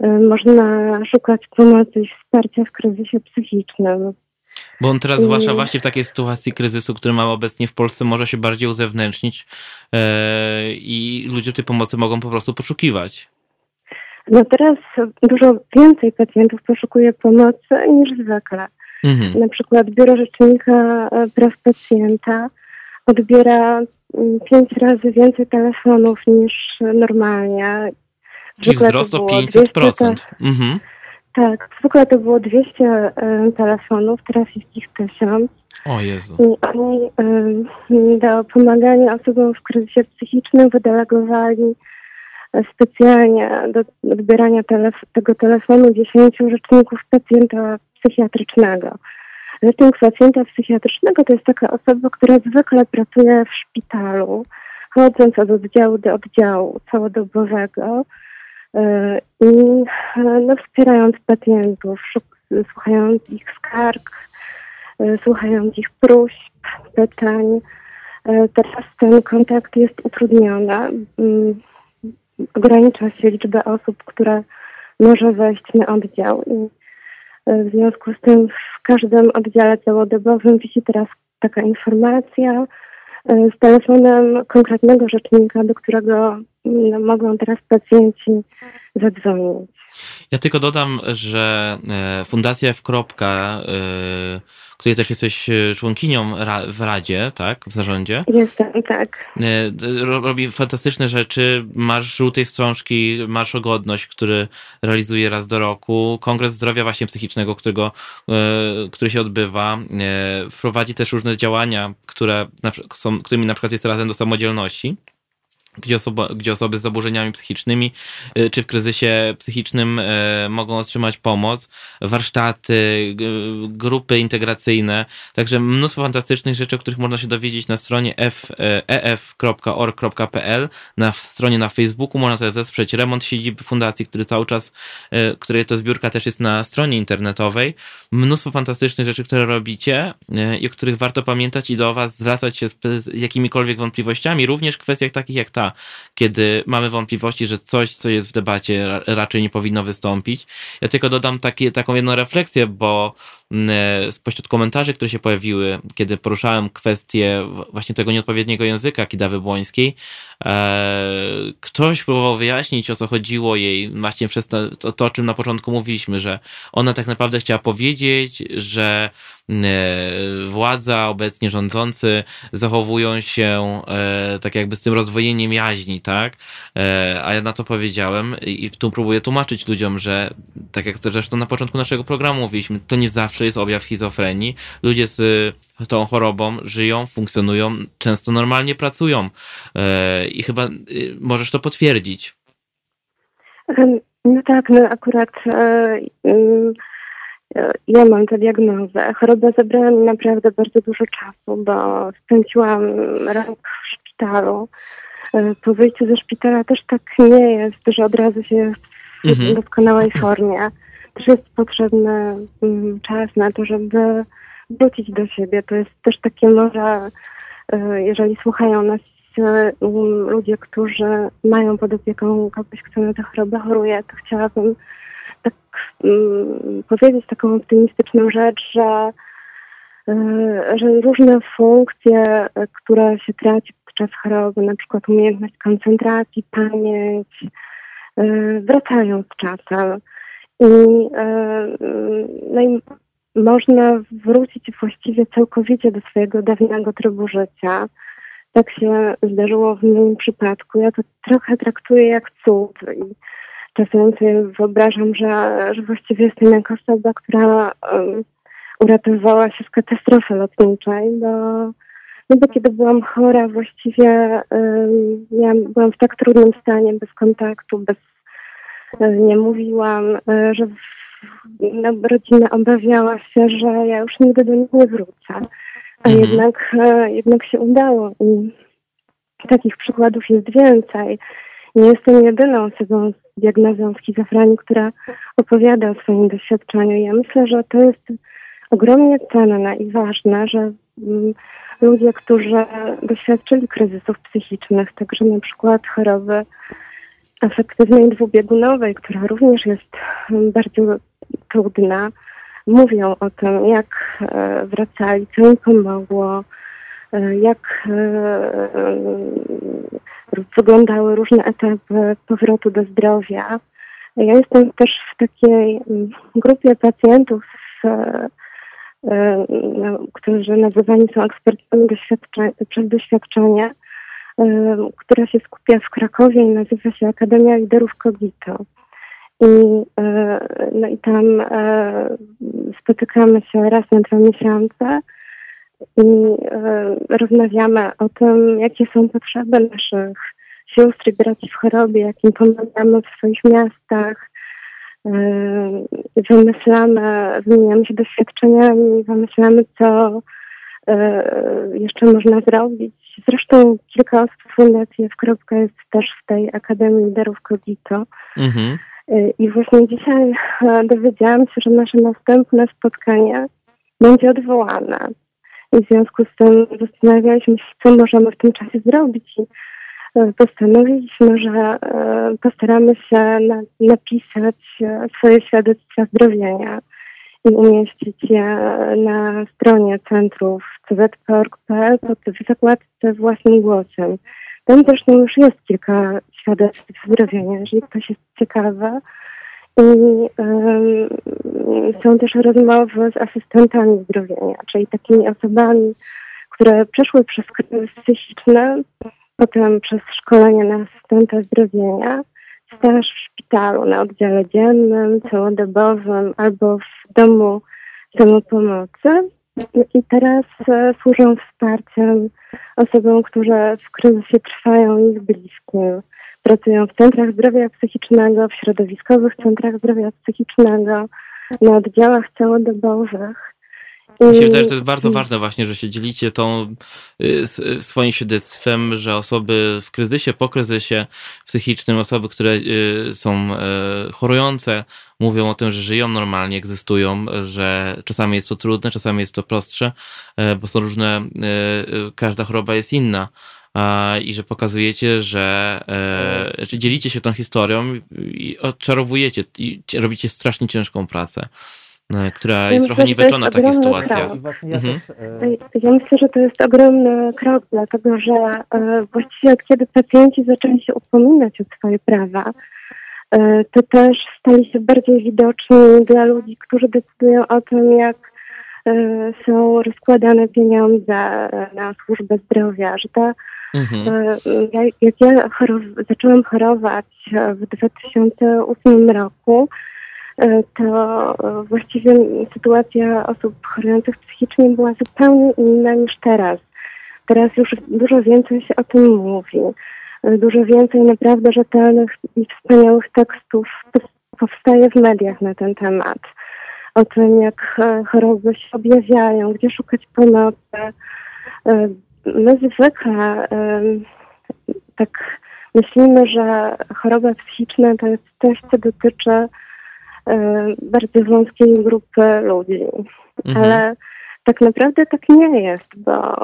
Speaker 5: można szukać pomocy i wsparcia w kryzysie psychicznym.
Speaker 1: Bo on teraz, zwłaszcza właśnie w takiej sytuacji kryzysu, który mamy obecnie w Polsce, może się bardziej uzewnętrznić yy, i ludzie tej pomocy mogą po prostu poszukiwać.
Speaker 5: No teraz dużo więcej pacjentów poszukuje pomocy niż zwykle. Mhm. Na przykład Biuro Rzecznika e, Praw Pacjenta odbiera pięć razy więcej telefonów niż normalnie.
Speaker 1: Czyli wzrost o 500%. 200, mhm.
Speaker 5: Tak, zwykle to było 200 y, telefonów, teraz jest ich 1000.
Speaker 1: O Jezu.
Speaker 5: I oni y, do pomagania osobom w kryzysie psychicznym wydelegowali e, specjalnie do odbierania telef tego telefonu 10 rzeczników pacjenta psychiatrycznego. Rzecznik pacjenta psychiatrycznego to jest taka osoba, która zwykle pracuje w szpitalu, chodząc od oddziału do oddziału całodobowego i e, no, wspierając pacjentów, słuchając ich skarg, e, słuchając ich próśb, pytań. Teraz ten kontakt jest utrudniony. Mm, ogranicza się liczbę osób, które może wejść na oddział. I w związku z tym w każdym oddziale całodobowym wisi teraz taka informacja e, z telefonem konkretnego rzecznika, do którego no, mogą teraz pacjenci zadzwonić.
Speaker 1: Ja tylko dodam, że e, Fundacja F. E, której też jesteś e, członkinią w Radzie, tak? W zarządzie.
Speaker 5: Jestem, tak.
Speaker 1: Robi fantastyczne rzeczy. Marsz Żółtej Strążki, Marsz o Godność, który realizuje raz do roku. Kongres Zdrowia właśnie psychicznego, którego, który się odbywa. Wprowadzi też różne działania, które są, którymi na przykład jest razem do samodzielności gdzie, osoba, gdzie osoby z zaburzeniami psychicznymi y, czy w kryzysie psychicznym y, mogą otrzymać pomoc, warsztaty, grupy integracyjne, także mnóstwo fantastycznych rzeczy, o których można się dowiedzieć na stronie ef.org.pl, y, na stronie na Facebooku można też wesprzeć remont siedziby fundacji, który cały czas, której to zbiórka też jest na stronie internetowej. Mnóstwo fantastycznych rzeczy, które robicie i o których warto pamiętać i do was zwracać się z jakimikolwiek wątpliwościami, również w kwestiach takich jak ta, kiedy mamy wątpliwości, że coś, co jest w debacie, raczej nie powinno wystąpić. Ja tylko dodam takie, taką jedną refleksję, bo spośród komentarzy, które się pojawiły, kiedy poruszałem kwestię właśnie tego nieodpowiedniego języka Kidawy Błońskiej, e, ktoś próbował wyjaśnić, o co chodziło jej właśnie przez to, to, o czym na początku mówiliśmy, że ona tak naprawdę chciała powiedzieć, że E, władza, obecnie rządzący zachowują się e, tak jakby z tym rozwojeniem jaźni, tak? E, a ja na to powiedziałem i tu próbuję tłumaczyć ludziom, że tak jak zresztą na początku naszego programu mówiliśmy, to nie zawsze jest objaw schizofrenii. Ludzie z tą chorobą żyją, funkcjonują, często normalnie pracują i chyba możesz to potwierdzić.
Speaker 5: No tak, no akurat ja mam tę diagnozę. Choroba zabrała mi naprawdę bardzo dużo czasu, bo spędziłam rok w szpitalu. E, po wyjściu ze szpitala też tak nie jest, że od razu się w mhm. doskonałej formie. Jest potrzebny mm, czas na to, żeby wrócić do siebie. To jest też takie może, e, jeżeli słuchają nas mm, ludzie, którzy mają pod opieką kogoś, kto na tę chorobę choruje, to chciałabym tak um, powiedzieć taką optymistyczną rzecz, że, y, że różne funkcje, które się traci podczas choroby, na przykład umiejętność koncentracji, pamięć, y, wracają z czasem. I, no i można wrócić właściwie całkowicie do swojego dawnego trybu życia. Tak się zdarzyło w moim przypadku. Ja to trochę traktuję jak cud. I czasem sobie wyobrażam, że, że właściwie jestem jako osoba, która um, uratowała się z katastrofy lotniczej, bo No bo kiedy byłam chora, właściwie ja byłam w tak trudnym stanie, bez kontaktu, bez, nie mówiłam, że no, rodzina obawiała się, że ja już nigdy do nich nie wrócę. A mhm. jednak, jednak się udało. I takich przykładów jest więcej. Nie jestem jedyną osobą z diagnozą schizofrenii, która opowiada o swoim doświadczeniu. Ja myślę, że to jest ogromnie cenne i ważne, że mm, ludzie, którzy doświadczyli kryzysów psychicznych, także na przykład choroby afektywnej dwubiegunowej, która również jest mm, bardzo trudna, mówią o tym, jak e, wracali, co im pomogło, e, jak e, wyglądały różne etapy powrotu do zdrowia. Ja jestem też w takiej mm, grupie pacjentów, no, którzy nazywani są ekspertami doświadczenia, przez doświadczenie, która się skupia w Krakowie i nazywa się Akademia Liderów Kogito. I, no i tam spotykamy się raz na dwa miesiące i rozmawiamy o tym, jakie są potrzeby naszych sióstr i braci w chorobie, jakim pomagamy w swoich miastach. Wymyślamy, wymieniamy się doświadczeniami, wymyślamy, co jeszcze można zrobić. Zresztą kilka osób z Fundacji Kropka jest też w tej Akademii Liderów Kogito. Mhm. I właśnie dzisiaj dowiedziałam się, że nasze następne spotkanie będzie odwołane. I w związku z tym zastanawialiśmy się, co możemy w tym czasie zrobić. I e, postanowiliśmy, że e, postaramy się napisać e, swoje świadectwa zdrowienia i umieścić je na stronie centrów cz.org.pl pod zakładce własnym głosem. Tam zresztą już jest kilka świadectw zdrowienia, jeżeli ktoś jest ciekawy. I są też rozmowy z asystentami zdrowienia, czyli takimi osobami, które przeszły przez kryzys potem przez szkolenie na asystenta zdrowienia, staż w szpitalu na oddziale dziennym, całodobowym albo w domu samopomocy. I teraz e, służą wsparciem osobom, które w kryzysie trwają ich bliskim pracują w centrach zdrowia psychicznego, w środowiskowych centrach zdrowia psychicznego, na oddziałach całodobowych.
Speaker 1: Mi się wydaje, że to jest bardzo ważne właśnie, że się dzielicie tą y, y, swoim świadectwem, że osoby w kryzysie, po kryzysie psychicznym, osoby, które y, są chorujące, mówią o tym, że żyją normalnie, egzystują, że czasami jest to trudne, czasami jest to prostsze, bo są różne, każda choroba jest inna i że pokazujecie, że, e, że dzielicie się tą historią i odczarowujecie i robicie strasznie ciężką pracę. e, która ja jest myślę, trochę niewyczona w takich sytuacjach.
Speaker 5: Ja, mhm. E, ja myślę, że to jest ogromny krok, dlatego że właściwie od kiedy pacjenci zaczęli się upominać o swoje prawa, to też stali się bardziej widoczni dla ludzi, którzy decydują o tym, jak są rozkładane pieniądze na służbę zdrowia, że ta Mhm. Ja, jak ja chorow zaczęłam chorować w 2008 roku, e, to właściwie sytuacja osób chorujących psychicznie była zupełnie inna niż teraz. Teraz już dużo więcej się o tym mówi. E, dużo więcej naprawdę rzetelnych i wspaniałych tekstów powstaje w mediach na ten temat. O tym, jak e, choroby się objawiają, gdzie szukać pomocy my zwykle tak myślimy, że choroba psychiczna to jest coś, co dotyczy bardzo wąskiej grupy ludzi. Mhm. Ale tak naprawdę tak nie jest, bo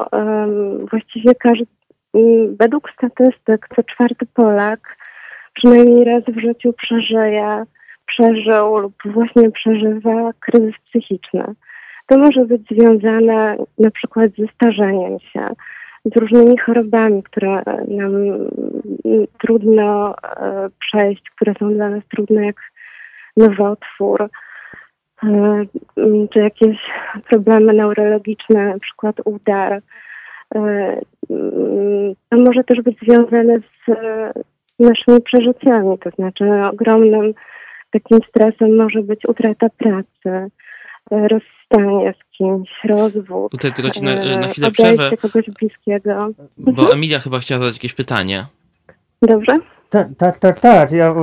Speaker 5: właściwie każdy, według statystyk, co czwarty Polak przynajmniej raz w życiu przeżyje, przeżył lub właśnie przeżywa kryzys psychiczny. To może być związane na przykład ze starzeniem się, z różnymi chorobami, które nam trudno e, przejść, które są dla nas trudne, jak nowotwór, e, czy jakieś problemy neurologiczne, na przykład udar. E, to może też być związane z naszymi przeżyciami, to znaczy ogromnym takim stresem może być utrata pracy, rozstanie z kimś, rozwód.
Speaker 1: Tutaj tylko ci na, na chwilę przerwę.
Speaker 5: kogoś bliskiego.
Speaker 1: Bo Emilia chyba chciała zadać jakieś pytanie.
Speaker 5: Dobrze?
Speaker 3: Tak, tak, tak, tak. Ja,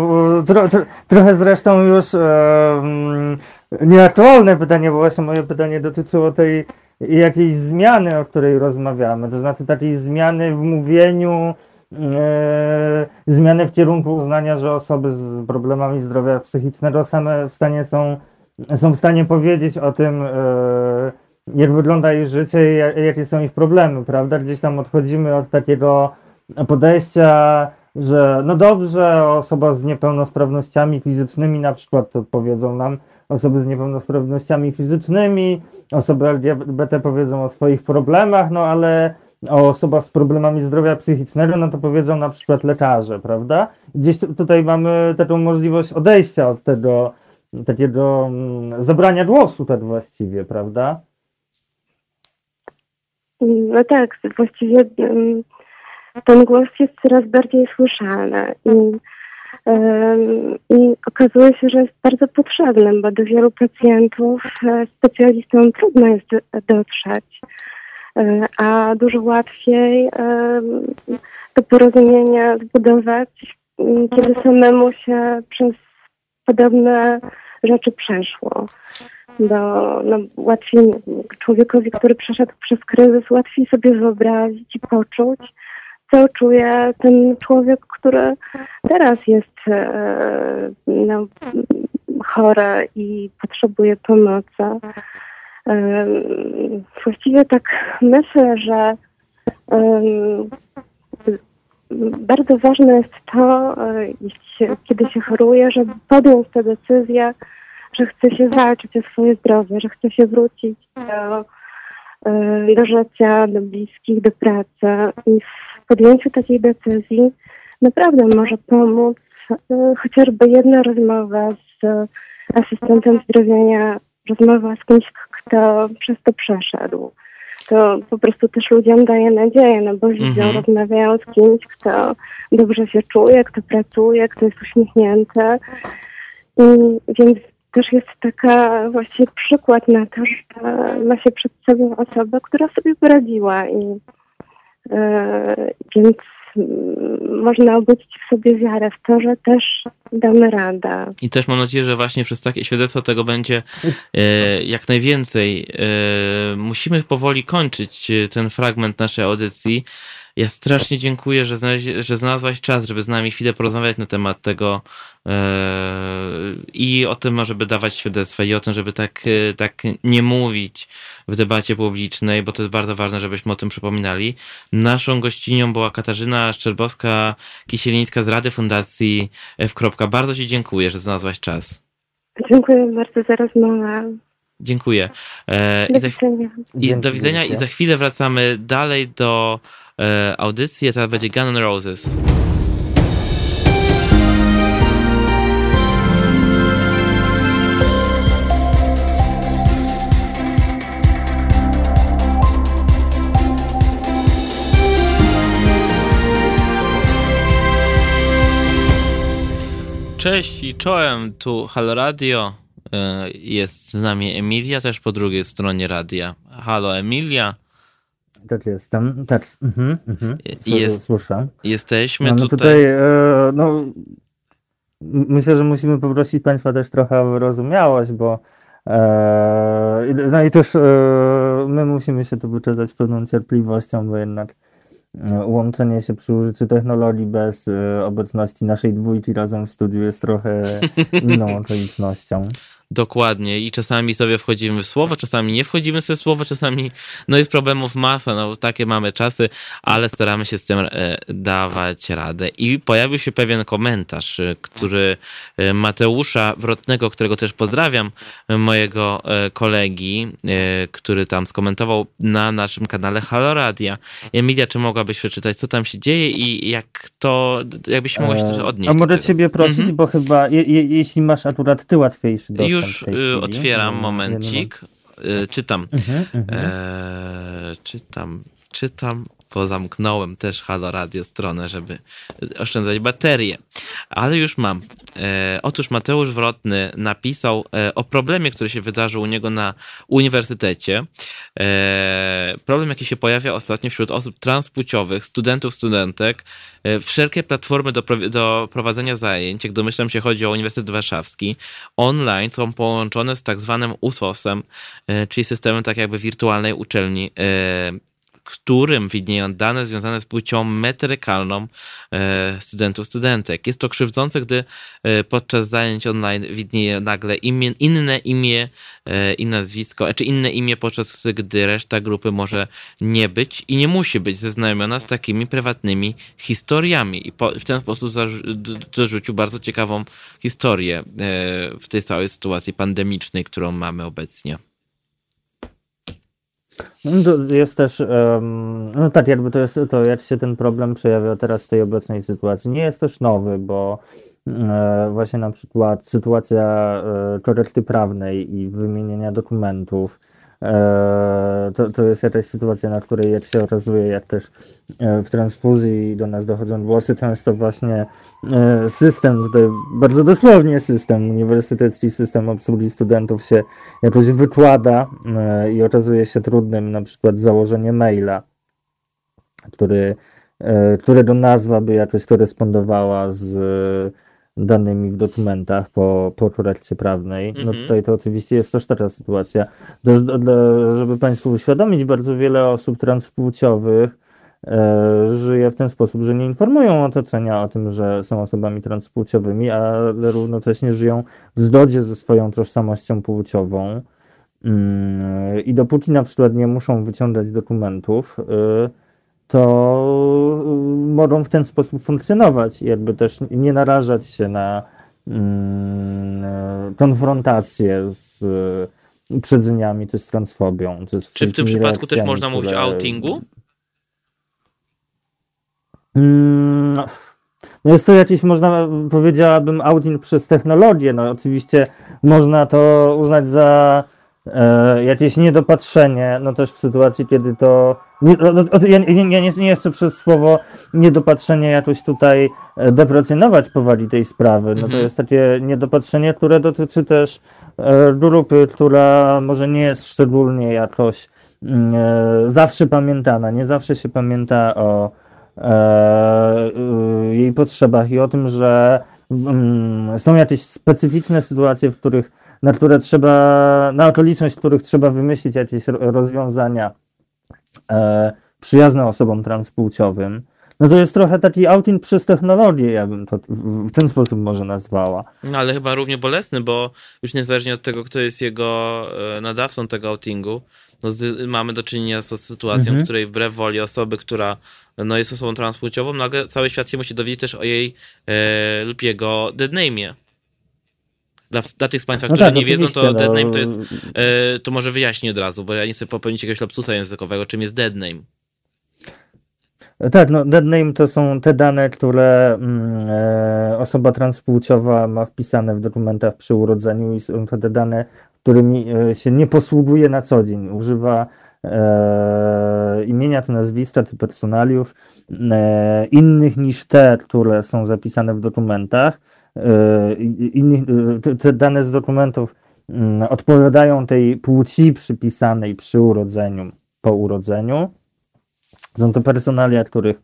Speaker 3: tro, tro, trochę zresztą już e, nieaktualne pytanie, bo właśnie moje pytanie dotyczyło tej jakiejś zmiany, o której rozmawiamy. To znaczy takiej zmiany w mówieniu, e, zmiany w kierunku uznania, że osoby z problemami zdrowia psychicznego same w stanie są, są w stanie powiedzieć o tym, e, jak wygląda ich życie i jakie są ich problemy, prawda? Gdzieś tam odchodzimy od takiego podejścia, że no dobrze, osoba z niepełnosprawnościami fizycznymi na przykład to powiedzą nam osoby z niepełnosprawnościami fizycznymi, osoby LGBT powiedzą o swoich problemach, no ale o z problemami zdrowia psychicznego, no to powiedzą na przykład lekarze, prawda? Gdzieś tutaj mamy taką możliwość odejścia od tego, takiego mm, zabrania głosu tak właściwie, prawda?
Speaker 5: No tak, właściwie mm, ten głos jest coraz bardziej słyszany i, i okazuje się, że jest bardzo potrzebny, bo do wielu pacjentów e, specjalistom trudno jest dotrzeć, e, a dużo łatwiej to porozumienie zbudować, kiedy samemu się przez podobne rzeczy przeszło. Bo no, łatwiej człowiekowi, który przeszedł przez kryzys, łatwiej sobie wyobrazić i poczuć, co czuje ten człowiek, który teraz jest e, no, chory i potrzebuje pomocy. E, właściwie tak myślę, że e, bardzo ważne jest to, kiedy się choruje, żeby podjąć tę decyzję, że chce się walczyć o swoje zdrowie, że chce się wrócić do, do życia, do bliskich, do pracy. I podjęciu takiej decyzji naprawdę może pomóc e, chociażby jedna rozmowa z asystentem zdrowienia, rozmowa z kimś, kto przez to przeszedł. To po prostu też ludziom daje nadzieję, no bo widzą, mhm. rozmawiają z kimś, kto dobrze się czuje, kto pracuje, kto jest uśmiechnięty. I więc też jest taka właściwie przykład na to, że ma się przed sobą osobę, która sobie poradziła i E, więc mm, można obudzić w sobie wiarę w to, że też damy radę.
Speaker 1: I też mam nadzieję, że właśnie przez takie świadectwo tego będzie e, jak najwięcej. E, musimy powoli kończyć ten fragment naszej audycji. Ja strasznie dziękuję, że, że znalazłaś czas, żeby z nami chwilę porozmawiać na temat tego e, i o tym, żeby dawać świadectwa i o tym, żeby tak, e, tak nie mówić w debacie publicznej, bo to jest bardzo ważne, żebyśmy o tym przypominali. Naszą gościnią była Katarzyna Szczerbowska-Kisielińska z Rady Fundacji F. Bardzo Ci dziękuję, że znalazłaś czas.
Speaker 5: Dziękuję bardzo za rozmowę.
Speaker 1: Dziękuję.
Speaker 5: E, do, I, za,
Speaker 1: i do widzenia i za chwilę wracamy dalej do e, audycji, a teraz będzie Gun N' Roses. Cześć i czołem, tu Halo Radio. E, jest z nami Emilia, też po drugiej stronie radia. Halo Emilia.
Speaker 3: Tak jestem, tak. Mhm, mhm. Jest, Słyszę.
Speaker 1: Jesteśmy no,
Speaker 3: no
Speaker 1: tutaj.
Speaker 3: tutaj e, no, myślę, że musimy poprosić Państwa też trochę o wyrozumiałość, bo e, no i też e, my musimy się tu wyczezać pewną cierpliwością, bo jednak e, łączenie się przy użyciu technologii bez e, obecności naszej dwójki razem w studiu jest trochę [laughs] inną okolicznością.
Speaker 1: Dokładnie i czasami sobie wchodzimy w słowo, czasami nie wchodzimy sobie w słowo, czasami no jest problemów masa, no takie mamy czasy, ale staramy się z tym e, dawać radę. I pojawił się pewien komentarz, e, który e, Mateusza Wrotnego, którego też pozdrawiam, mojego kolegi, który tam skomentował na naszym kanale Halo Radia. Emilia, czy mogłabyś przeczytać, co tam się dzieje i jak to, jakbyś mogła się też odnieść
Speaker 3: A może ciebie prosić, mhm. bo chyba je, je, jeśli masz akurat ty łatwiejszy dostęp
Speaker 1: już y, otwieram no, momencik. Y, czytam. Mhm, mhm. E, czytam, czytam. Pozamknąłem też Halo Radio stronę, żeby oszczędzać baterię. Ale już mam. E, otóż Mateusz Wrotny napisał e, o problemie, który się wydarzył u niego na uniwersytecie. E, problem, jaki się pojawia ostatnio wśród osób transpłciowych, studentów, studentek. E, wszelkie platformy do, do prowadzenia zajęć, jak domyślam się chodzi o Uniwersytet Warszawski, online są połączone z tak zwanym USOS-em, e, czyli systemem tak jakby wirtualnej uczelni e, którym widnieją dane związane z płcią metrykalną e, studentów, studentek. Jest to krzywdzące, gdy e, podczas zajęć online widnieje nagle imię, inne imię e, i nazwisko, czy inne imię, podczas gdy reszta grupy może nie być i nie musi być zeznamiona z takimi prywatnymi historiami. I w ten sposób dorzucił bardzo ciekawą historię w tej całej sytuacji pandemicznej, którą mamy obecnie.
Speaker 3: No, jest też, no tak, jakby to jest, to jak się ten problem przejawia teraz w tej obecnej sytuacji. Nie jest też nowy, bo e, właśnie na przykład sytuacja e, korekty prawnej i wymienienia dokumentów, E, to, to jest jakaś sytuacja, na której jak się okazuje, jak też e, w transfuzji do nas dochodzą głosy, często właśnie e, system, tutaj bardzo dosłownie system, uniwersytecki system obsługi studentów się jakoś wykłada i okazuje się trudnym na przykład założenie maila, który, którego nazwa by jakoś korespondowała z danymi w dokumentach po, po korekcie prawnej. No mhm. tutaj to oczywiście jest też taka sytuacja. żeby Państwu uświadomić, bardzo wiele osób transpłciowych e, żyje w ten sposób, że nie informują otoczenia o tym, że są osobami transpłciowymi, ale równocześnie żyją w zgodzie ze swoją tożsamością płciową. Mm, I dopóki na przykład nie muszą wyciągać dokumentów, e, to y, mogą w ten sposób funkcjonować, jakby też nie narażać się na mm, konfrontację z uprzedzeniami, czy z transfobią. Czy, z
Speaker 1: czy w tym przypadku też można które... mówić o outingu?
Speaker 3: Mm, no jest to jakiś, można powiedziałabym, outing przez technologię. No oczywiście można to uznać za e, jakieś niedopatrzenie, no też w sytuacji, kiedy to nie, ja, ja nie, chcę przez słowo niedopatrzenie jakoś tutaj e, deprecjonować powoli tej sprawy. No to mhm. jest takie niedopatrzenie, które dotyczy też e, grupy, która może nie jest szczególnie jakoś mm, e, zawsze pamiętana. Nie zawsze się pamięta o jej potrzebach i o tym, że mm, są jakieś specyficzne sytuacje, w których, na które trzeba, na okoliczność, w których trzeba wymyślić jakieś rozwiązania e, przyjazne osobom transpłciowym, no to jest trochę taki outing przez technologię, ja bym to w ten sposób może nazwała.
Speaker 1: No ale chyba równie bolesny, bo już niezależnie od tego, kto jest jego e, nadawcą tego outingu, no z, mamy do czynienia z sytuacją, mhm. w której wbrew woli osoby, która no, jest osobą transpłciową, nagle cały świat się musi dowiedzieć też o jej e, lub jego deadname'ie. Dla, dla tych z Państwa, no którzy tak, nie wiedzą, to no... dead name to jest, e, to może wyjaśnię od razu, bo ja nie chcę popełnić jakiegoś lapsusa językowego, czym jest dead name.
Speaker 3: Tak, no dead name to są te dane, które mm, e, osoba transpłciowa ma wpisane w dokumentach przy urodzeniu i są to te dane, którymi e, się nie posługuje na co dzień. Używa e, imienia, to nazwiska, czy personaliów e, innych niż te, które są zapisane w dokumentach inni, e, te dane z dokumentów mm, odpowiadają tej płci przypisanej przy urodzeniu, po urodzeniu. Są to personalia, których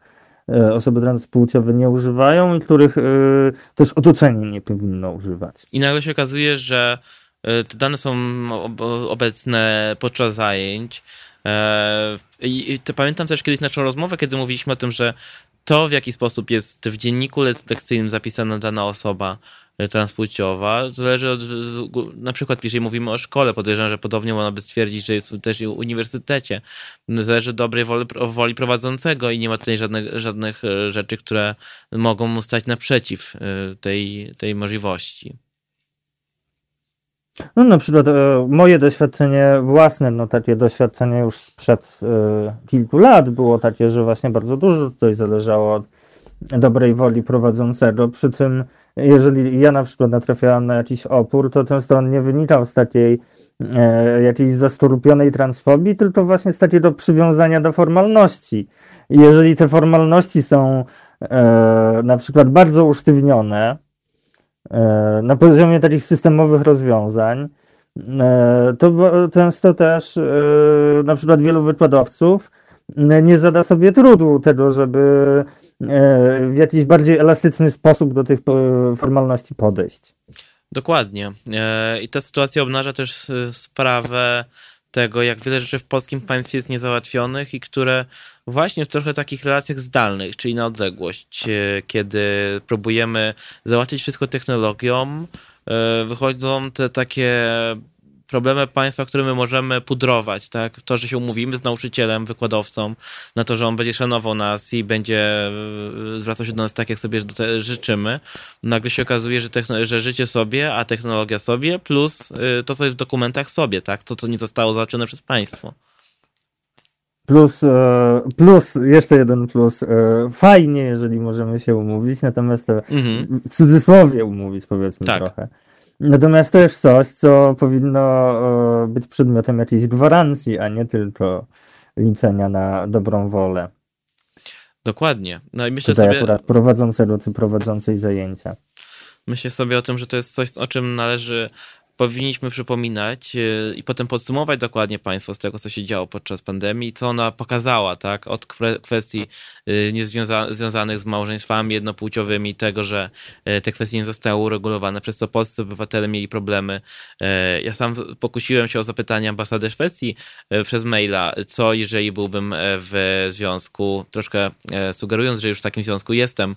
Speaker 3: e, osoby transpłciowe nie używają i których też otoczenie nie powinno używać.
Speaker 1: I nagle się okazuje, że te dane są obecne podczas zajęć. I pamiętam też kiedyś naszą rozmowę, kiedy mówiliśmy o tym, że to, w jaki sposób jest w dzienniku lekcyjnym zapisana dana osoba e, transpłciowa, zależy od, na przykład jeżeli mówimy o szkole, podejrzewam, że podobnie można by stwierdzić, że jest też w uniwersytecie. Zależy od dobrej woli, woli prowadzącego i nie ma tutaj żadnych, żadnych e, rzeczy, które mogą mu stać naprzeciw e, tej, tej możliwości.
Speaker 3: No na przykład e, moje doświadczenie własne, no takie doświadczenie już sprzed e, kilku lat było takie, że właśnie bardzo dużo tutaj zależało od dobrej woli prowadzącego. Przy tym, jeżeli ja na przykład natrafiałam na jakiś opór, to często on nie wynikał z takiej e, jakiejś zaskorupionej transfobii, tylko właśnie z takiego przywiązania do formalności. Jeżeli te formalności są e, na przykład bardzo usztywnione na poziomie takich systemowych rozwiązań, e, to często też e, na przykład wielu wykładowców nie zada sobie trudu tego, żeby e, w jakiś bardziej elastyczny sposób do tych formalności podejść.
Speaker 1: Dokładnie. E, I ta sytuacja obnaża też sprawę tego, jak wiele rzeczy w polskim państwie jest niezałatwionych i które właśnie w trochę takich relacjach zdalnych, czyli na odległość, e, kiedy próbujemy załatwić wszystko technologią, wychodzą te takie problemy państwa, które my możemy pudrować, tak? To, że się umówimy z nauczycielem, wykładowcą, na to, że on będzie szanował nas i będzie e, zwracał się do nas tak, jak sobie życzymy. Nagle się okazuje, że, że życie sobie, a technologia sobie, plus e, to, co jest w dokumentach sobie, tak? To, co nie zostało załatwione przez państwo.
Speaker 3: Plus, e, plus, jeszcze jeden plus. Fajnie, jeżeli możemy się umówić, natomiast mhm. w cudzysłowie umówić, powiedzmy tak. trochę. Natomiast to jest coś, co powinno e, być przedmiotem jakiejś gwarancji, a nie tylko liczenia na dobrą wolę.
Speaker 1: Dokładnie. No i myślę
Speaker 3: Tutaj
Speaker 1: sobie.
Speaker 3: akurat prowadzącego czy prowadzącej zajęcia.
Speaker 1: Myślę sobie o tym, że to jest coś, o czym należy powinniśmy przypominać e, i potem podsumować dokładnie państwo z tego, co się działo podczas pandemii, co ona pokazała, tak, od kwestii e, niezwiąza- związanych z małżeństwami jednopłciowymi, tego, że e, te kwestie nie zostały uregulowane, przez co polscy obywatele mieli problemy. Ja sam pokusiłem się o zapytanie ambasady Szwecji przez maila, co jeżeli byłbym w związku, troszkę sugerując, że już w takim związku jestem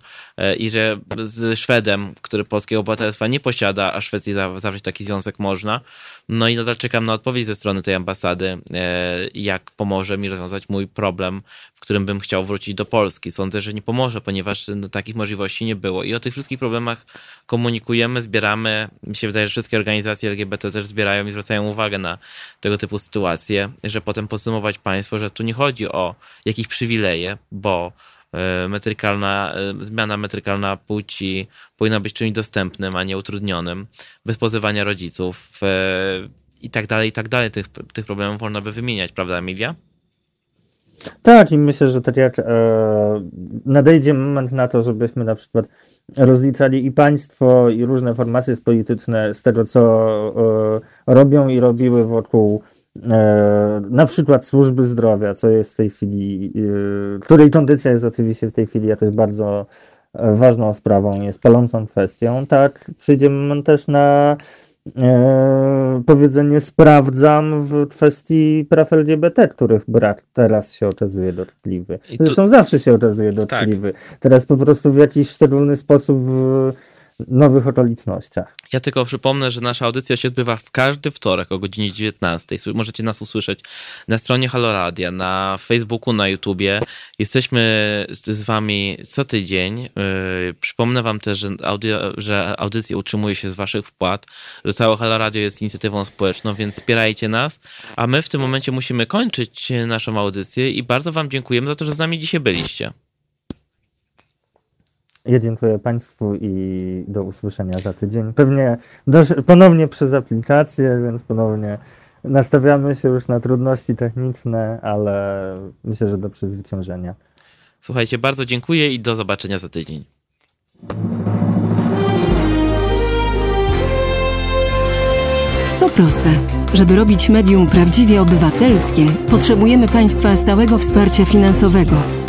Speaker 1: i że z Szwedem, który polskiego obywatelstwa nie posiada, a Szwecji zawrzeć taki związek wniosek można. No i nadal czekam na odpowiedź ze strony tej ambasady, e, jak pomoże mi rozwiązać mój problem, w którym bym chciał wrócić do Polski. Sądzę, że nie pomoże, ponieważ no, takich możliwości nie było. I o tych wszystkich problemach komunikujemy, zbieramy. Mi się wydaje, że wszystkie organizacje LGBT też zbierają i zwracają uwagę na tego typu sytuacje, że potem podsumować państwo, że tu nie chodzi o jakieś przywileje, bo metrykalna, e, zmiana metrykalna płci powinna być czymś dostępnym, a nie utrudnionym, bez pozywania rodziców e, i tak dalej, i tak dalej. Tych, tych problemów można by wymieniać, prawda Emilia?
Speaker 3: Tak, i myślę, że tak jak e, nadejdzie moment na to, żebyśmy na przykład rozliczali i państwo, i różne formacje polityczne z tego, co e, robią i robiły wokół E, na przykład służby zdrowia, co jest w tej chwili, e, której kondycja jest oczywiście w tej chwili jakoś bardzo e, ważną sprawą, jest palącą kwestią, tak przyjdzie moment też na e, powiedzenie sprawdzam w kwestii praw LGBT, których brak teraz się okazuje dotkliwy. Zresztą zawsze się okazuje dotkliwy. Tak. Teraz po prostu w jakiś szczególny sposób w, nowych okolicznościach.
Speaker 1: Ja tylko przypomnę, że nasza audycja się odbywa w każdy wtorek o godzinie 19. Możecie nas usłyszeć na stronie Haloradia, na Facebooku, na YouTubie. Jesteśmy z wami co tydzień. Yy, przypomnę wam też, że, audio, że audycja utrzymuje się z waszych wpłat, że całe Haloradio jest inicjatywą społeczną, więc wspierajcie nas. A my w tym momencie musimy kończyć naszą audycję i bardzo wam dziękujemy za to, że z nami dzisiaj byliście.
Speaker 3: Ja dziękuję Państwu i do usłyszenia za tydzień. Pewnie ponownie przez aplikację, więc ponownie nastawiamy się już na trudności techniczne, ale myślę, że do przezwyciężenia.
Speaker 1: Słuchajcie, bardzo dziękuję i do zobaczenia za tydzień.
Speaker 4: To proste. Żeby robić medium prawdziwie obywatelskie, potrzebujemy Państwa stałego wsparcia finansowego.